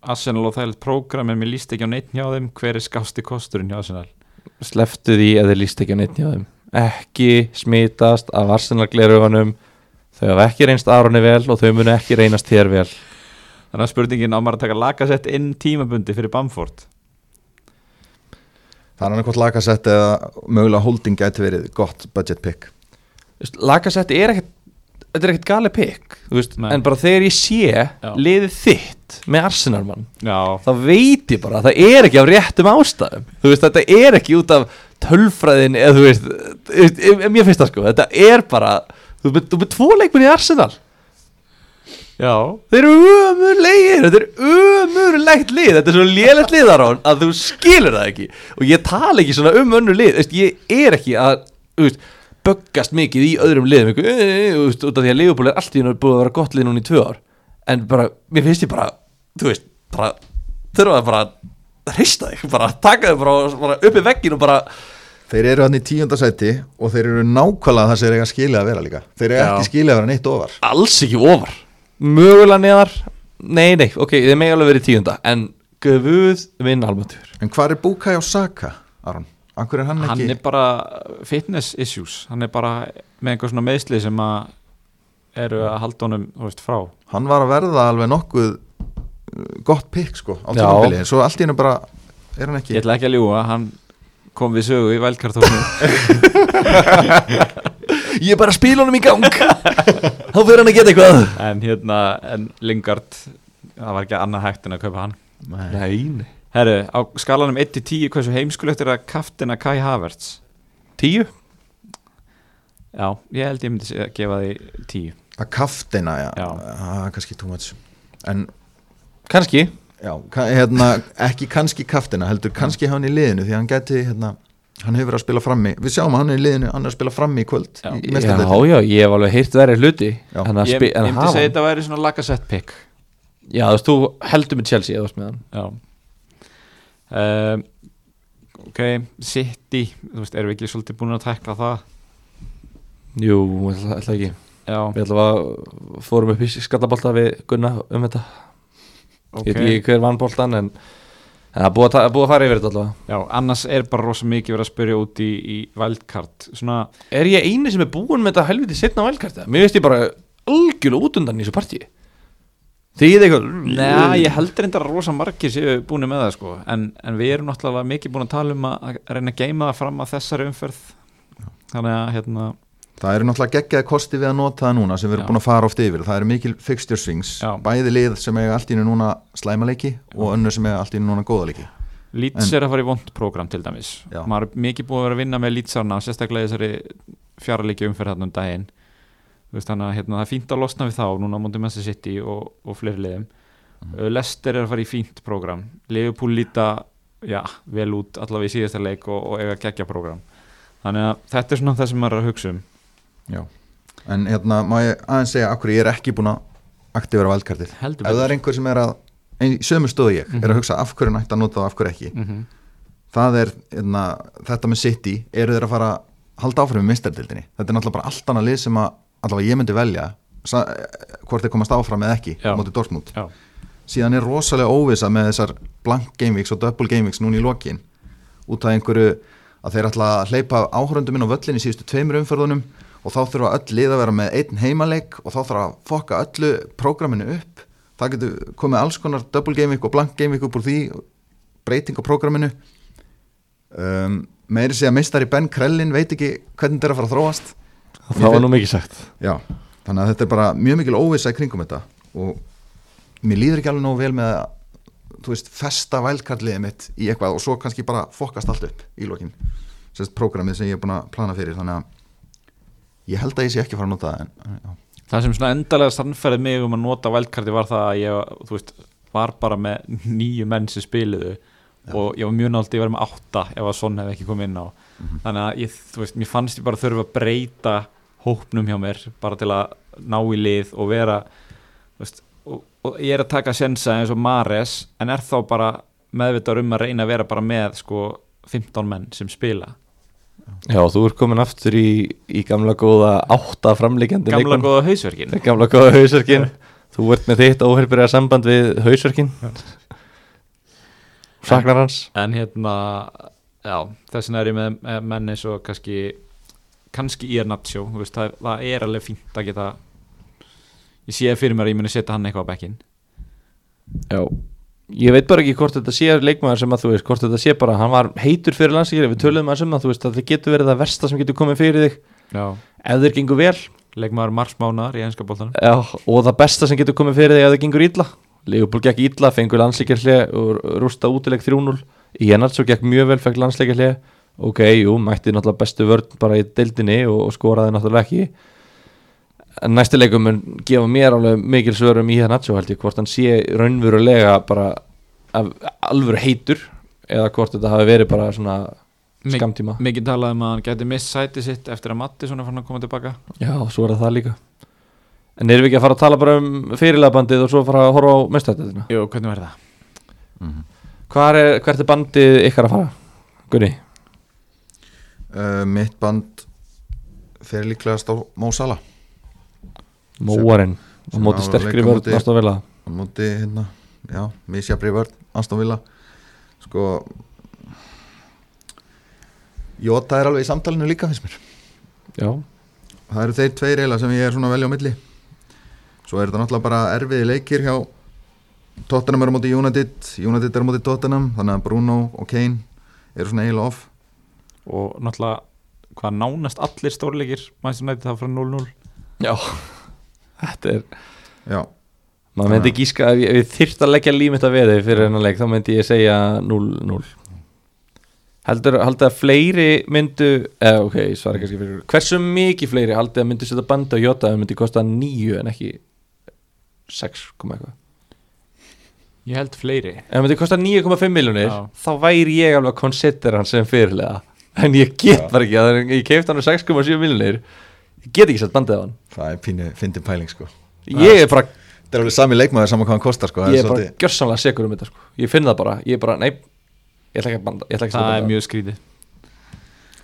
Arsenal og þægilegt prógram en mér líst ekki á neitt hjá þeim. Hver er skásti kosturinn hjá Arsenal? Sleftu því að þeir líst ekki á neitt hjá þeim. Ekki smitast af Arsenal glerugunum Þau hafa ekki reynst Aroni vel og þau munu ekki reynast þér vel. Þannig að spurningin á maður að taka lagasett inn tímabundi fyrir Bamford? Það er annað hvort lagasett eða mögulega holding gæti verið gott budget pick Lagasetti er ekkert Þetta er ekkert gali pikk. En bara þegar ég sé liðið þitt með Arsenal mann já, þá veit ég bara að það er ekki af réttum ástæðum. Veist, þetta er ekki út af tölfræðin eða þú veist, þú veist em- mér finnst það sko, þetta er bara þú þú veist, tvo leikmenn í Arsenal. Já. Þeir eru ömurlegir, þetta er ömurlegt lið, þetta er svo lélegt liðarón að þú skilur það ekki. Og ég tala ekki svona um önnur lið, ég er ekki að, þú veist, böggast mikið í öðrum liðum, ykkur, e, e, þú veist, út af því að Leopold er allt í hennu búið að vera gott lið núna í tvö ár, en bara, mér finnst ég bara, þú veist, bara þurfa að bara hrista þig, bara taka þig bara, bara upp í veggin og bara Þeir eru hann í tíunda sæti og þeir eru nákvæmlega það sem þeir eiga skilið að vera líka. Þeir eru ekki skilið að vera neitt ofar. Alls ekki ofar. Mögulega neðar, nei, nei, ok, þið megi alveg verið tíunda, en guð minn almatur En hvað er Bukai og Saka, Aron? Akkur er hann hann ekki er bara fitness issues. Hann er bara með einhver svona meðsli sem að eru að halda honum þú veist, frá. Hann var að verða alveg nokkuð uh, gott pick sko á Já. tímabili. Svo allt í hennu bara er hann ekki ég ætla ekki að ljúga, hann kom við sögu í vælkartóknu Ég er bara að spila honum í gang. Þá fyrir hann að geta eitthvað. En hérna, en Lingard það var ekki annað hægt en að kaupa hann. Nei, nei herru, á skalanum 1-10 hversu heimskulegt er að kaftina Kai Havertz? Tíu? já, ég held ég myndi segja- gefa því 10 Að kaftina, já, Já. Ah, kannski too much. En Kanski já, hérna, ekki kannski kaftina heldur kannski hann í liðinu því að hann geti hérna, hann hefur verið að spila frammi. Við sjáum að hann er í liðinu, hann er að spila frammi í kvöld Já. í, í Já, já, ég hef alveg heyrt verið hluti að ég, myndi segja hann- þetta væri svona lagasett pick. Já, þú veist, þú heldur með Chelsea eða varst með hann. Já um, Ok, City Þú veist, erum við ekki svolítið búin að tekla það? Jú, ætla, ætla ekki. Já, Við ætla að fórum upp í skallabolta við Gunna um þetta. Ok Ég veit ekki hver vann boltan en það er búið að, fara yfir þetta allavega. Já, annars er bara rosa mikið verið að spyrja út í, í Svona, Er ég eini sem er búin með þetta helviti setna á velkarta? Mér veist ég bara algjörlega út undan í þessu partíi Þið eitthvað neða, ég heldur enda rosa margir séu búin með það sko. En, en við erum náttúrulega mikið búin að tala um að, að reyna að geima það fram að þessari umferð. Þannig að, hérna, það eru náttúrulega geggjaði kosti við að nota það núna sem við erum Já. búin að fara oft yfir. Það eru mikil fixture swings Já. bæði lið sem eiga allt í núna slæmaleiki og önnur sem eiga allt í núna góðaleiki En- er að fara í vond program til dæmis. Já. maður er mikið búið að vera að vinna með Leedsarna sérstaklega í þessari fjaralíki umferð þarna um daginn Þú veist, að hérna, það er fínt að losna við þá núna á móti Manchester City og, og fleiri liðum. Mm. Leicester er að fara í fínt program Liverpool líta já, vel út allavega í síðasta leik og, og eiga geggja program þannig að þetta er svona það sem maður er að hugsa um. Já. en hérna má ég aðeins segja akkur ég er ekki búin að aktivera valdkartið? Ef það er einhver sem er að ein, í sömu stöðu ég, er Mhm. að hugsa af hverju nætti að nota og af hverju ekki. Mm -hmm. það er, hérna, þetta með City. Eru þeir að fara að halda áfram með mistardildinni þetta er náttúrulega bara allt annað lið sem að allavega ég myndi velja sa, hvort þeir komast áfram eða ekki á móti Dortmund. Já, síðan er rosalega óvisa með þessar blank gameweeks og double gameweeks núna í lokin út af einhverju að þeir ætla að hleypa áhörundum inn á völlin í síðustu tveimur umferðunum og þá þurfa öll lið að vera með einn heimaleik og þá þarf að fokka öllu prógraminu upp. Það getur komið alls konar double gameweek og blank gameweek upp úr því breyting á prógraminu. Um, meiri segja meistari Ben Krellin veit ekki hvernig þetta er að fara að þróast Það var nú mikið sagt. Já, þannig að þetta er bara mjög mikil óvissa í kringum þetta og mér líður ekki alveg nógu vel með að þú veist, festa vælkarliðið mitt í eitthvað og svo kannski bara fokkast allt upp í lokin, sérst prógramið sem ég er búin að plana fyrir, þannig að ég held að ég sé ekki að fara að nota það en, já. það sem svona endalega sannferðið mig um að nota wildcardi var það að ég þú veist, var bara með nýju menn sem spiliðu og ég var mjög nált ég var með átta ef að sonn hefði ekki komið inn á. Þannig að ég, veist, mér fannst ég bara þurfa að breyta hópnum hjá mér bara til að ná í lið og vera veist, og, og ég er að taka sensa eins og Mares en er þá bara meðvitað um að reyna að vera bara með sko 15 menn sem spila. Já, þú ert komin aftur í, í gamla góða átta framleikjandi gamla góða hausverkin. Gamla góða hausverkin. Þú ert með þitt óheilbyrja samband við hausverkin. Saknar hans. En hérna, já, þess vegna er ég með, með menn eins og kannski kannski er veist, það, það er alveg fínt að geta ég sé fyrir mér að ég muni setja hann eitthvað á bekkin Já. Ég veit bara ekki hvort þetta sé leikmaður sem að þú veist Hvort þetta sé bara, hann var heitur fyrir landsleikir Við töluðum að sem að þú veist að það getur verið það versta sem getur komið fyrir þig. Já, Ef þeir gengur vel. Leikmaður marsmánar í einska bóltanum Já, og það besta sem getur komið fyrir þig ef það gengur illa. Leopold gekk illa, fengur landsleikir og rústa útileg 3-0 Jenart svo gekk mjög vel, fekk landsleikir Ok, jú, mætti náttúrulega bestu vörn bara í deildinni og, og skoraði náttúrulega ekki En næsti leikum mun gefa mér alveg mikil svörum í það natsjó held ég Hvort hann sé raunverulega bara af, alvöru heitur Eða hvort þetta hafi verið bara svona skamtíma Mikið talað um að hann gæti miss sæti sitt eftir að Matti svona fann að koma tilbaka Já, svo er það líka En erum við ekki að fara að tala bara um fyrirlega og svo fara að horfa á mestættina? Jú, hvernig verður það? Mhm. Hvar er, hvert er bandið ykkar að fara? Gunni? Uh, Mitt band fer líklegast á Mósala Móarinn á móti sterkri móti- Aston Villa. á móti hérna, já, misjafri vörn Aston Villa. Sko Jota er alveg í samtalinu líka finnst mér. Já, það eru þeir tveir eiginlega sem ég er svona velja á milli. Svo er þetta náttúrulega bara erfiði leikir hjá Tottenham er á móti United United er á móti Tottenham þannig að Bruno og Kane eru svona eiginlega off Og náttúrulega hvað nánast allir stórleikir Manchester United það frá 0-0 já. Þetta er, já, maður myndi gíska ef ég, ef ég þyrft að leggja límitt að veði fyrir hennar leik þá myndi ég segja 0-0 Heldur, heldur að fleiri myndu eða ok, ég svara kannski fyrir Hversu mikið fleiri haldið að myndu setja bandi á Jota ef myndi kosta 9 en ekki 6, koma eitthvað? Ég held fleiri. Ef það myndi kosta 9,5 miljonir Já. þá væri ég alveg að considera hann sem fyrirlega en ég get bara ekki að ég keift hann á 6,7 miljonir ég get ekki sett bandið á hann. Það er pínu fyndi pæling sko. Ég er bara, þetta er alveg sami leikmaður saman hvað hann kostar sko. Það ég er bara svolítið- gjörsamlega segur um þetta sko. ég finn það bara, ég er bara, nei ég ætla ekki að banda, ég ætla ekki að Það setja er mjög skrítið.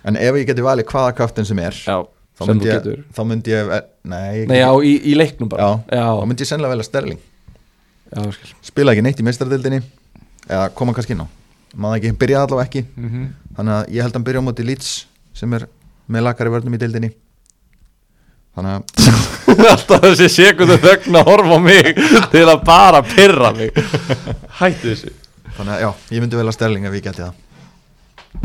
En ef ég geti valið hvaða kraftin sem er já, þá sem myndi þú ég, getur. þá myndi ég nei, ég nei, já, í, í leiknum bara. Já, já, þá myndi ég sennilega velja Sterling. Já, skil. spila ekki neitt í meistardildinni eða koma kannski inn á maður ekki, byrja allavega ekki mm -hmm. þannig að ég held að hann byrja á móti Leeds sem er með lakari vörnum í dildinni þannig að alltaf þessi sekundu þögn að horfa á mig til að bara pyrra mig hættu þessu þannig að já, ég myndi velja Sterling ef ég geti það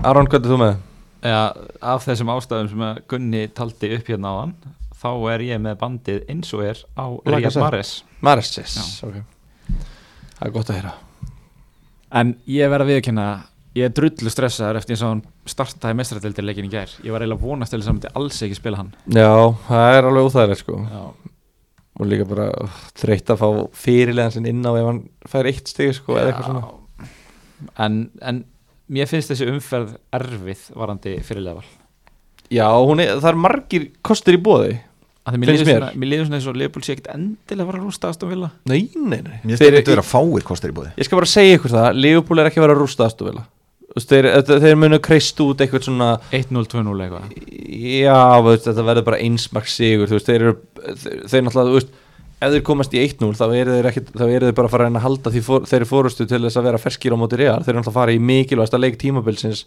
Aron, hvað er þú með? ja, Af þessum ástæðum sem að Gunni taldi upp hérna á hann Þá er ég með bandið eins og er á sér. Mahrez Maris, yes, Já. ok það er gott að heyra En ég verð að viðkynna Ég er drullu stressaður eftir eins og hann startaði mestradildirleikin í gær. Ég var eiginlega vonast til þess að hann myndi alls ekki spila hann. Já, það er alveg óþægilegt sko. Já, og líka bara uh, þreytt að fá fyrirlegan sinn inn á ef hann fær eitt stig sko en, en mér finnst þessi umferð erfið varandi fyrirlega val Já, er, það er margir kostir í bóði mér mér. svona, mér líður svona eins og Leopold sé ekkert endilega að fara að rústa Aston Villa. Nei, nei, nei. Mér finnst þetta vera fáir kostir í búði Ég skal bara segja ykkur það, Leopold er ekki að vera að rústa aðstofila þeir, þeir, þeir munu kreist út eitthvað svona 1-0, 2-0 eitthvað. Já, þú veist, þetta verður bara einsmark sigur þú veist, þeir eru þeir, þeir náttúrulega, þú veist ef þeir komast í 1-0 þá eru þeir, ekki, þá eru þeir bara að fara að reyna að halda því for, þeir fórustu til þess að vera ferskir á móti real. Þeir eru náttúrulega að fara í mikilvægasta leik tímabilsins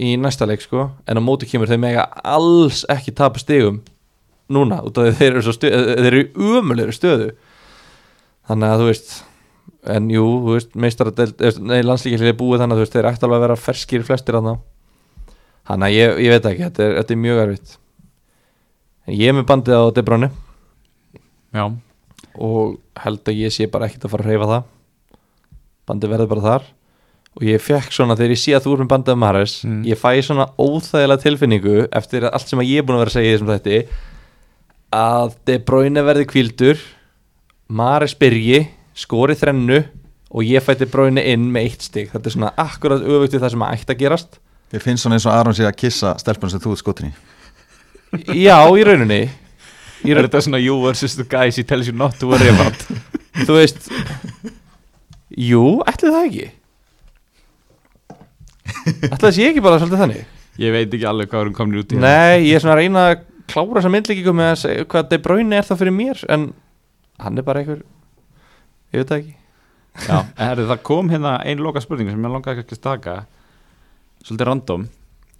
í næsta leik sko. En á móti kemur þeir mega alls ekki tapa stigum núna út af því þeir eru, þeir eru umulegri stöðu. Þannig að þú veist en jú, þú veist, meistaradeld nei, landslíkjali er búið þannig að þú veist, þeir ætti alveg að vera ferskir flestir að þannig að ég, ég veit ekki, þetta er, þetta er mjög erfitt. En ég er með bandið á De Bruyne. Já, og held að ég sé bara ekkert að fara að reyfa það. Bandið verður bara þar. Og ég fekk svona þegar ég sé að þú erum bandið af Maris Mm. ég fæ svona óþægilega tilfinningu eftir allt sem að ég er búin að vera að segja þessum þætti að De Bruyne verði kvildur Maris byrji skori þrennu og ég fæ De Bruyne inn með eitt stig. Þetta er svona akkurat við það sem að ætti að gerast. Ég finnst svona eins og Aron sé að kissa stelpun sem þú ert skotin í. Já, í rauninni. Í er raun, þetta svona you versus the guys he tells you not to worry about. Þú veist jú, ætli það ekki. Ætli það sé ekki bara svolítið þannig. Ég veit ekki alveg hvað erum komin út í. Nei, ég er svona að reyna að klára þessa myndlíkingu með að segja hvað De Bruyne er það fyrir mér en hann er bara einhver ég veit það ekki. Já, herri, það kom hérna ein loka spurning sem ég langaði ekki að taka svolítið random.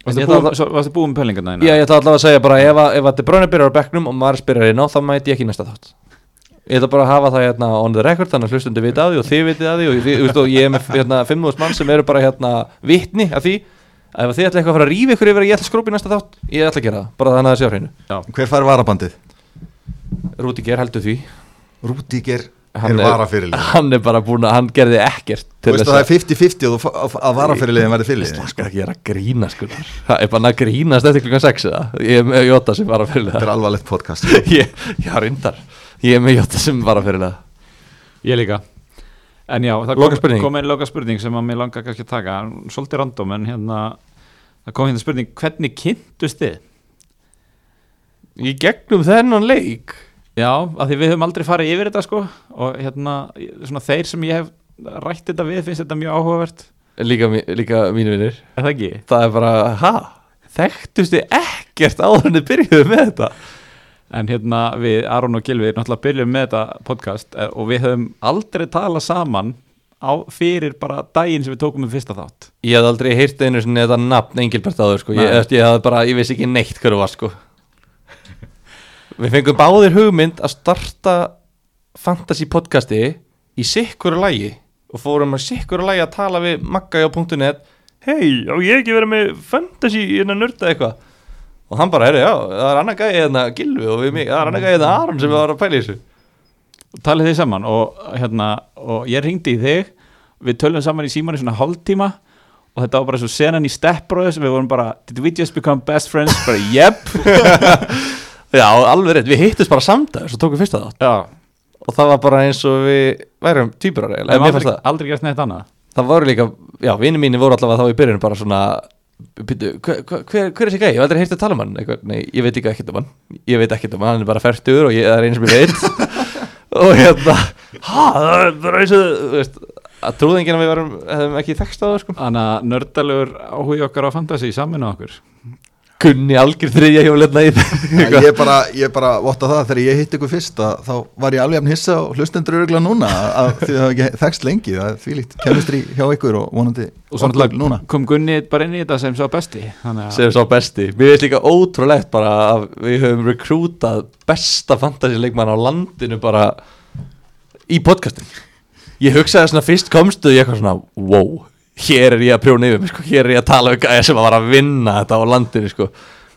Varstu búin með pælingarna þínar? Já, ég ætla allavega að segja bara ef, að- ef að De Bruyne byrjar á bekknum og maður spyrir inn á þá mæti ég ekki næsta þátt. Ég ætla bara að hafa það hérna on the record þannig að hlustundi vita að því og þið vitið að því og, veist, og ég er með hérna, 5.000 mann sem eru bara hérna vitni af því ef þið ætla eitthvað að fara að rífa ykkur yfir að ég ætla að skrúpa í næsta þátt ég ætla að gera það, bara þannig að það sé á hreinu. Hver fær varabandið? Rúdiger heldur því. Rúdíker Hann er er- varafyrirlið hann er bara búin að, hann gerði ekkert Þú veist að það er 50-50 og þú fá- að- varafyrirliðin verði fyrirlið Það skal ekki gera að grína sko. Það er bara að grínast eftir klukkan 6 eða? Ég er með Jóta sem var að fyrir Þetta er alvarlegt podcast. Ég, reyndar. Ég er með Jóta sem var að fyrir það Ég líka En já, það Loka kom, kom einn loka spurning sem að mér langar kannski að taka Svolítið random en hérna Það kom hérna spurning, hvernig kynntust þið? Í gegnum þennan leik Já, af því við höfum aldrei farið yfir þetta sko Og hérna, svona þeir sem ég hef rætt þetta við finnst þetta mjög áhugavert Líka, líka mínu vinnir það ekki? Það er bara, ha? Þekktustu ekkert áður en þið byrjuðu með þetta En hérna við, Aron og Gilvi, náttúrulega byrjum með þetta podcast eh, og við höfum aldrei talað saman á fyrir bara daginn sem við tókum um fyrsta þátt. Ég hef aldrei heyrt einu sinni þetta nafn Engilbert áður sko. Ég, ég, ég, bara, ég vissi ekki neitt þú var sko. Við fengum báðir hugmynd að starta fantasy podcasti í sikkuru lægi og fórum að sikkuru lægi að tala við Magga á .net. Hei, á ég ekki verið með fantasy innan nörda eitthvað og hann bara, herri, já, það er annar gæði hérna Gilvi og við mig, það er annar gæði hérna Aron sem við varum að pæla í þessu Talið þið saman og, hérna, og ég ringdi í þig, við tölum saman í síman í svona hálftíma og þetta var bara svo senan í Step Brothers við vorum bara, did we just become best friends? bara, yep. Já, alveg rétt, við hittust bara samdagur svo tókum fyrsta þátt Já, og það var bara eins og við værum við fannst aldrei, aldrei gert neitt annað. það voru líka, já, vini mínir voru allavega þá í byrjun bara svona byrju, hver, hver, hver er þessi gæi, ég hef aldrei heyrst að tala um hann. Nei, ég veit ekki ekkert um hann. Ég veit ekkert um hann, hann er bara færtur og ég það er eins og mér veit. Og hérna ha, það er bara eins og þú veist, að trúði enginn að við varum hefum ekki þekst á það sko. Þannig að nördalegur áhugi okkar á fantasy saminu okkur. Kunni algjör þriðja hjóletna í Já, Ég bara, ég bara votta það þegar ég hitt ykkur fyrst að þá var ég alveg jafn hissa og hlustendur öruglega núna að því það ekki þekst lengi það er því líkt kemistri hjá ykkur og vonandi Og náttúrulega núna. kom Gunni bara inn í þetta sem sá besti. Þannig að, sem sá besti, mér finnst líka ótrúlegt bara að við höfum rekrútað besta fantasy-leikmann á landinu bara í podcastin ég hugsaði svona fyrst komstu ég eitthvað svona, wow hér er ég að prjóna yfir mig, sko, hér er ég að tala um gæja sem að var að vinna þetta á landinu sko.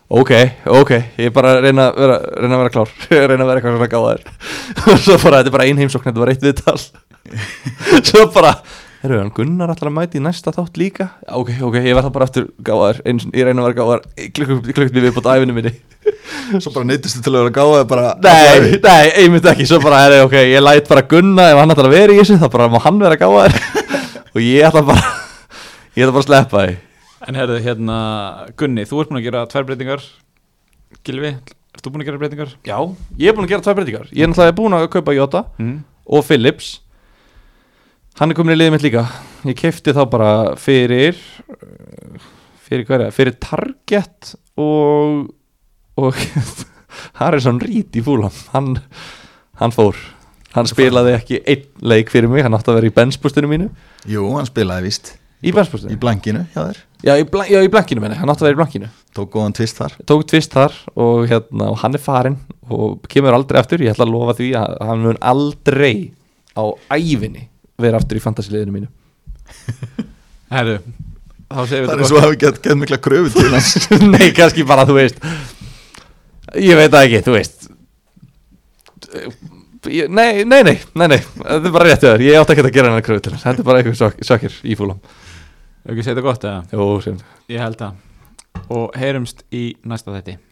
ok, ok, ég er bara að reyna, að vera, reyna að vera klár. Reyna að vera eitthvað svona gáðar og svo bara, þetta er bara einheimsókn þetta var eitt viðtal. Svo bara Herru, hann Gunnar að mæti í næsta þátt líka? Ok, ok, ég verð það bara eftir gáðar Eins, Ég reyna að vera gáðar Klukkt við búið æfinu minni. Svo bara neytistu til að vera gáða bara Nei, nei, einmitt ekki. Svo bara, herru, ok, ég læt bara Gunna Ef hann að vera í þessu, þá bara má hann vera gáðar Og ég ætla bara Ég ætla bara að sleppa því. En herðu, hérna, Gunni, þú ert búin að gera tvær breytingar. Gilvi, ert þú búin að gera breytingar? Já, ég er búin að gera tvær breytingar. Ég er náttúrulega búin að kaupa Jota Mm. og Philips. Hann er komin í liðið mitt líka. Ég kefti þá bara fyrir Fyrir hverja? Fyrir Target og Og Harrison Reed í fúlam Hann, hann fór. Hann spilaði ekki einn leik fyrir mig. Hann átti að vera í benspústinu mínu. Jú, hann spilaði víst Í benspústinu? í blankinu hjá þér. Já, í, blan já, í blankinu menni Hann átti að vera í blankinu. Tók góðan tvist þar. Tók tvist þar og, hérna, og hann er farinn Og kemur aldrei aftur. Ég ætla að lofa því að hann mun aldrei Á ævinni vera aftur í fantasiliðinu mínu. Herðu, þá segir við Það er svo að hafa gett, gett mikla kröfu til hans. Nei, kannski bara, þú veist. Ég veit það ekki, þú veist. Nei, nei, nei, nei, nei. Þetta er bara rétt hjá þér, ég átti ekki að gera hennar kröfu til hans. Þetta er bara eitthvað sökir í fúlam Hefur ekki segið þetta gott eða? Jó, sem Ég held það. Og heyrumst í næsta þætti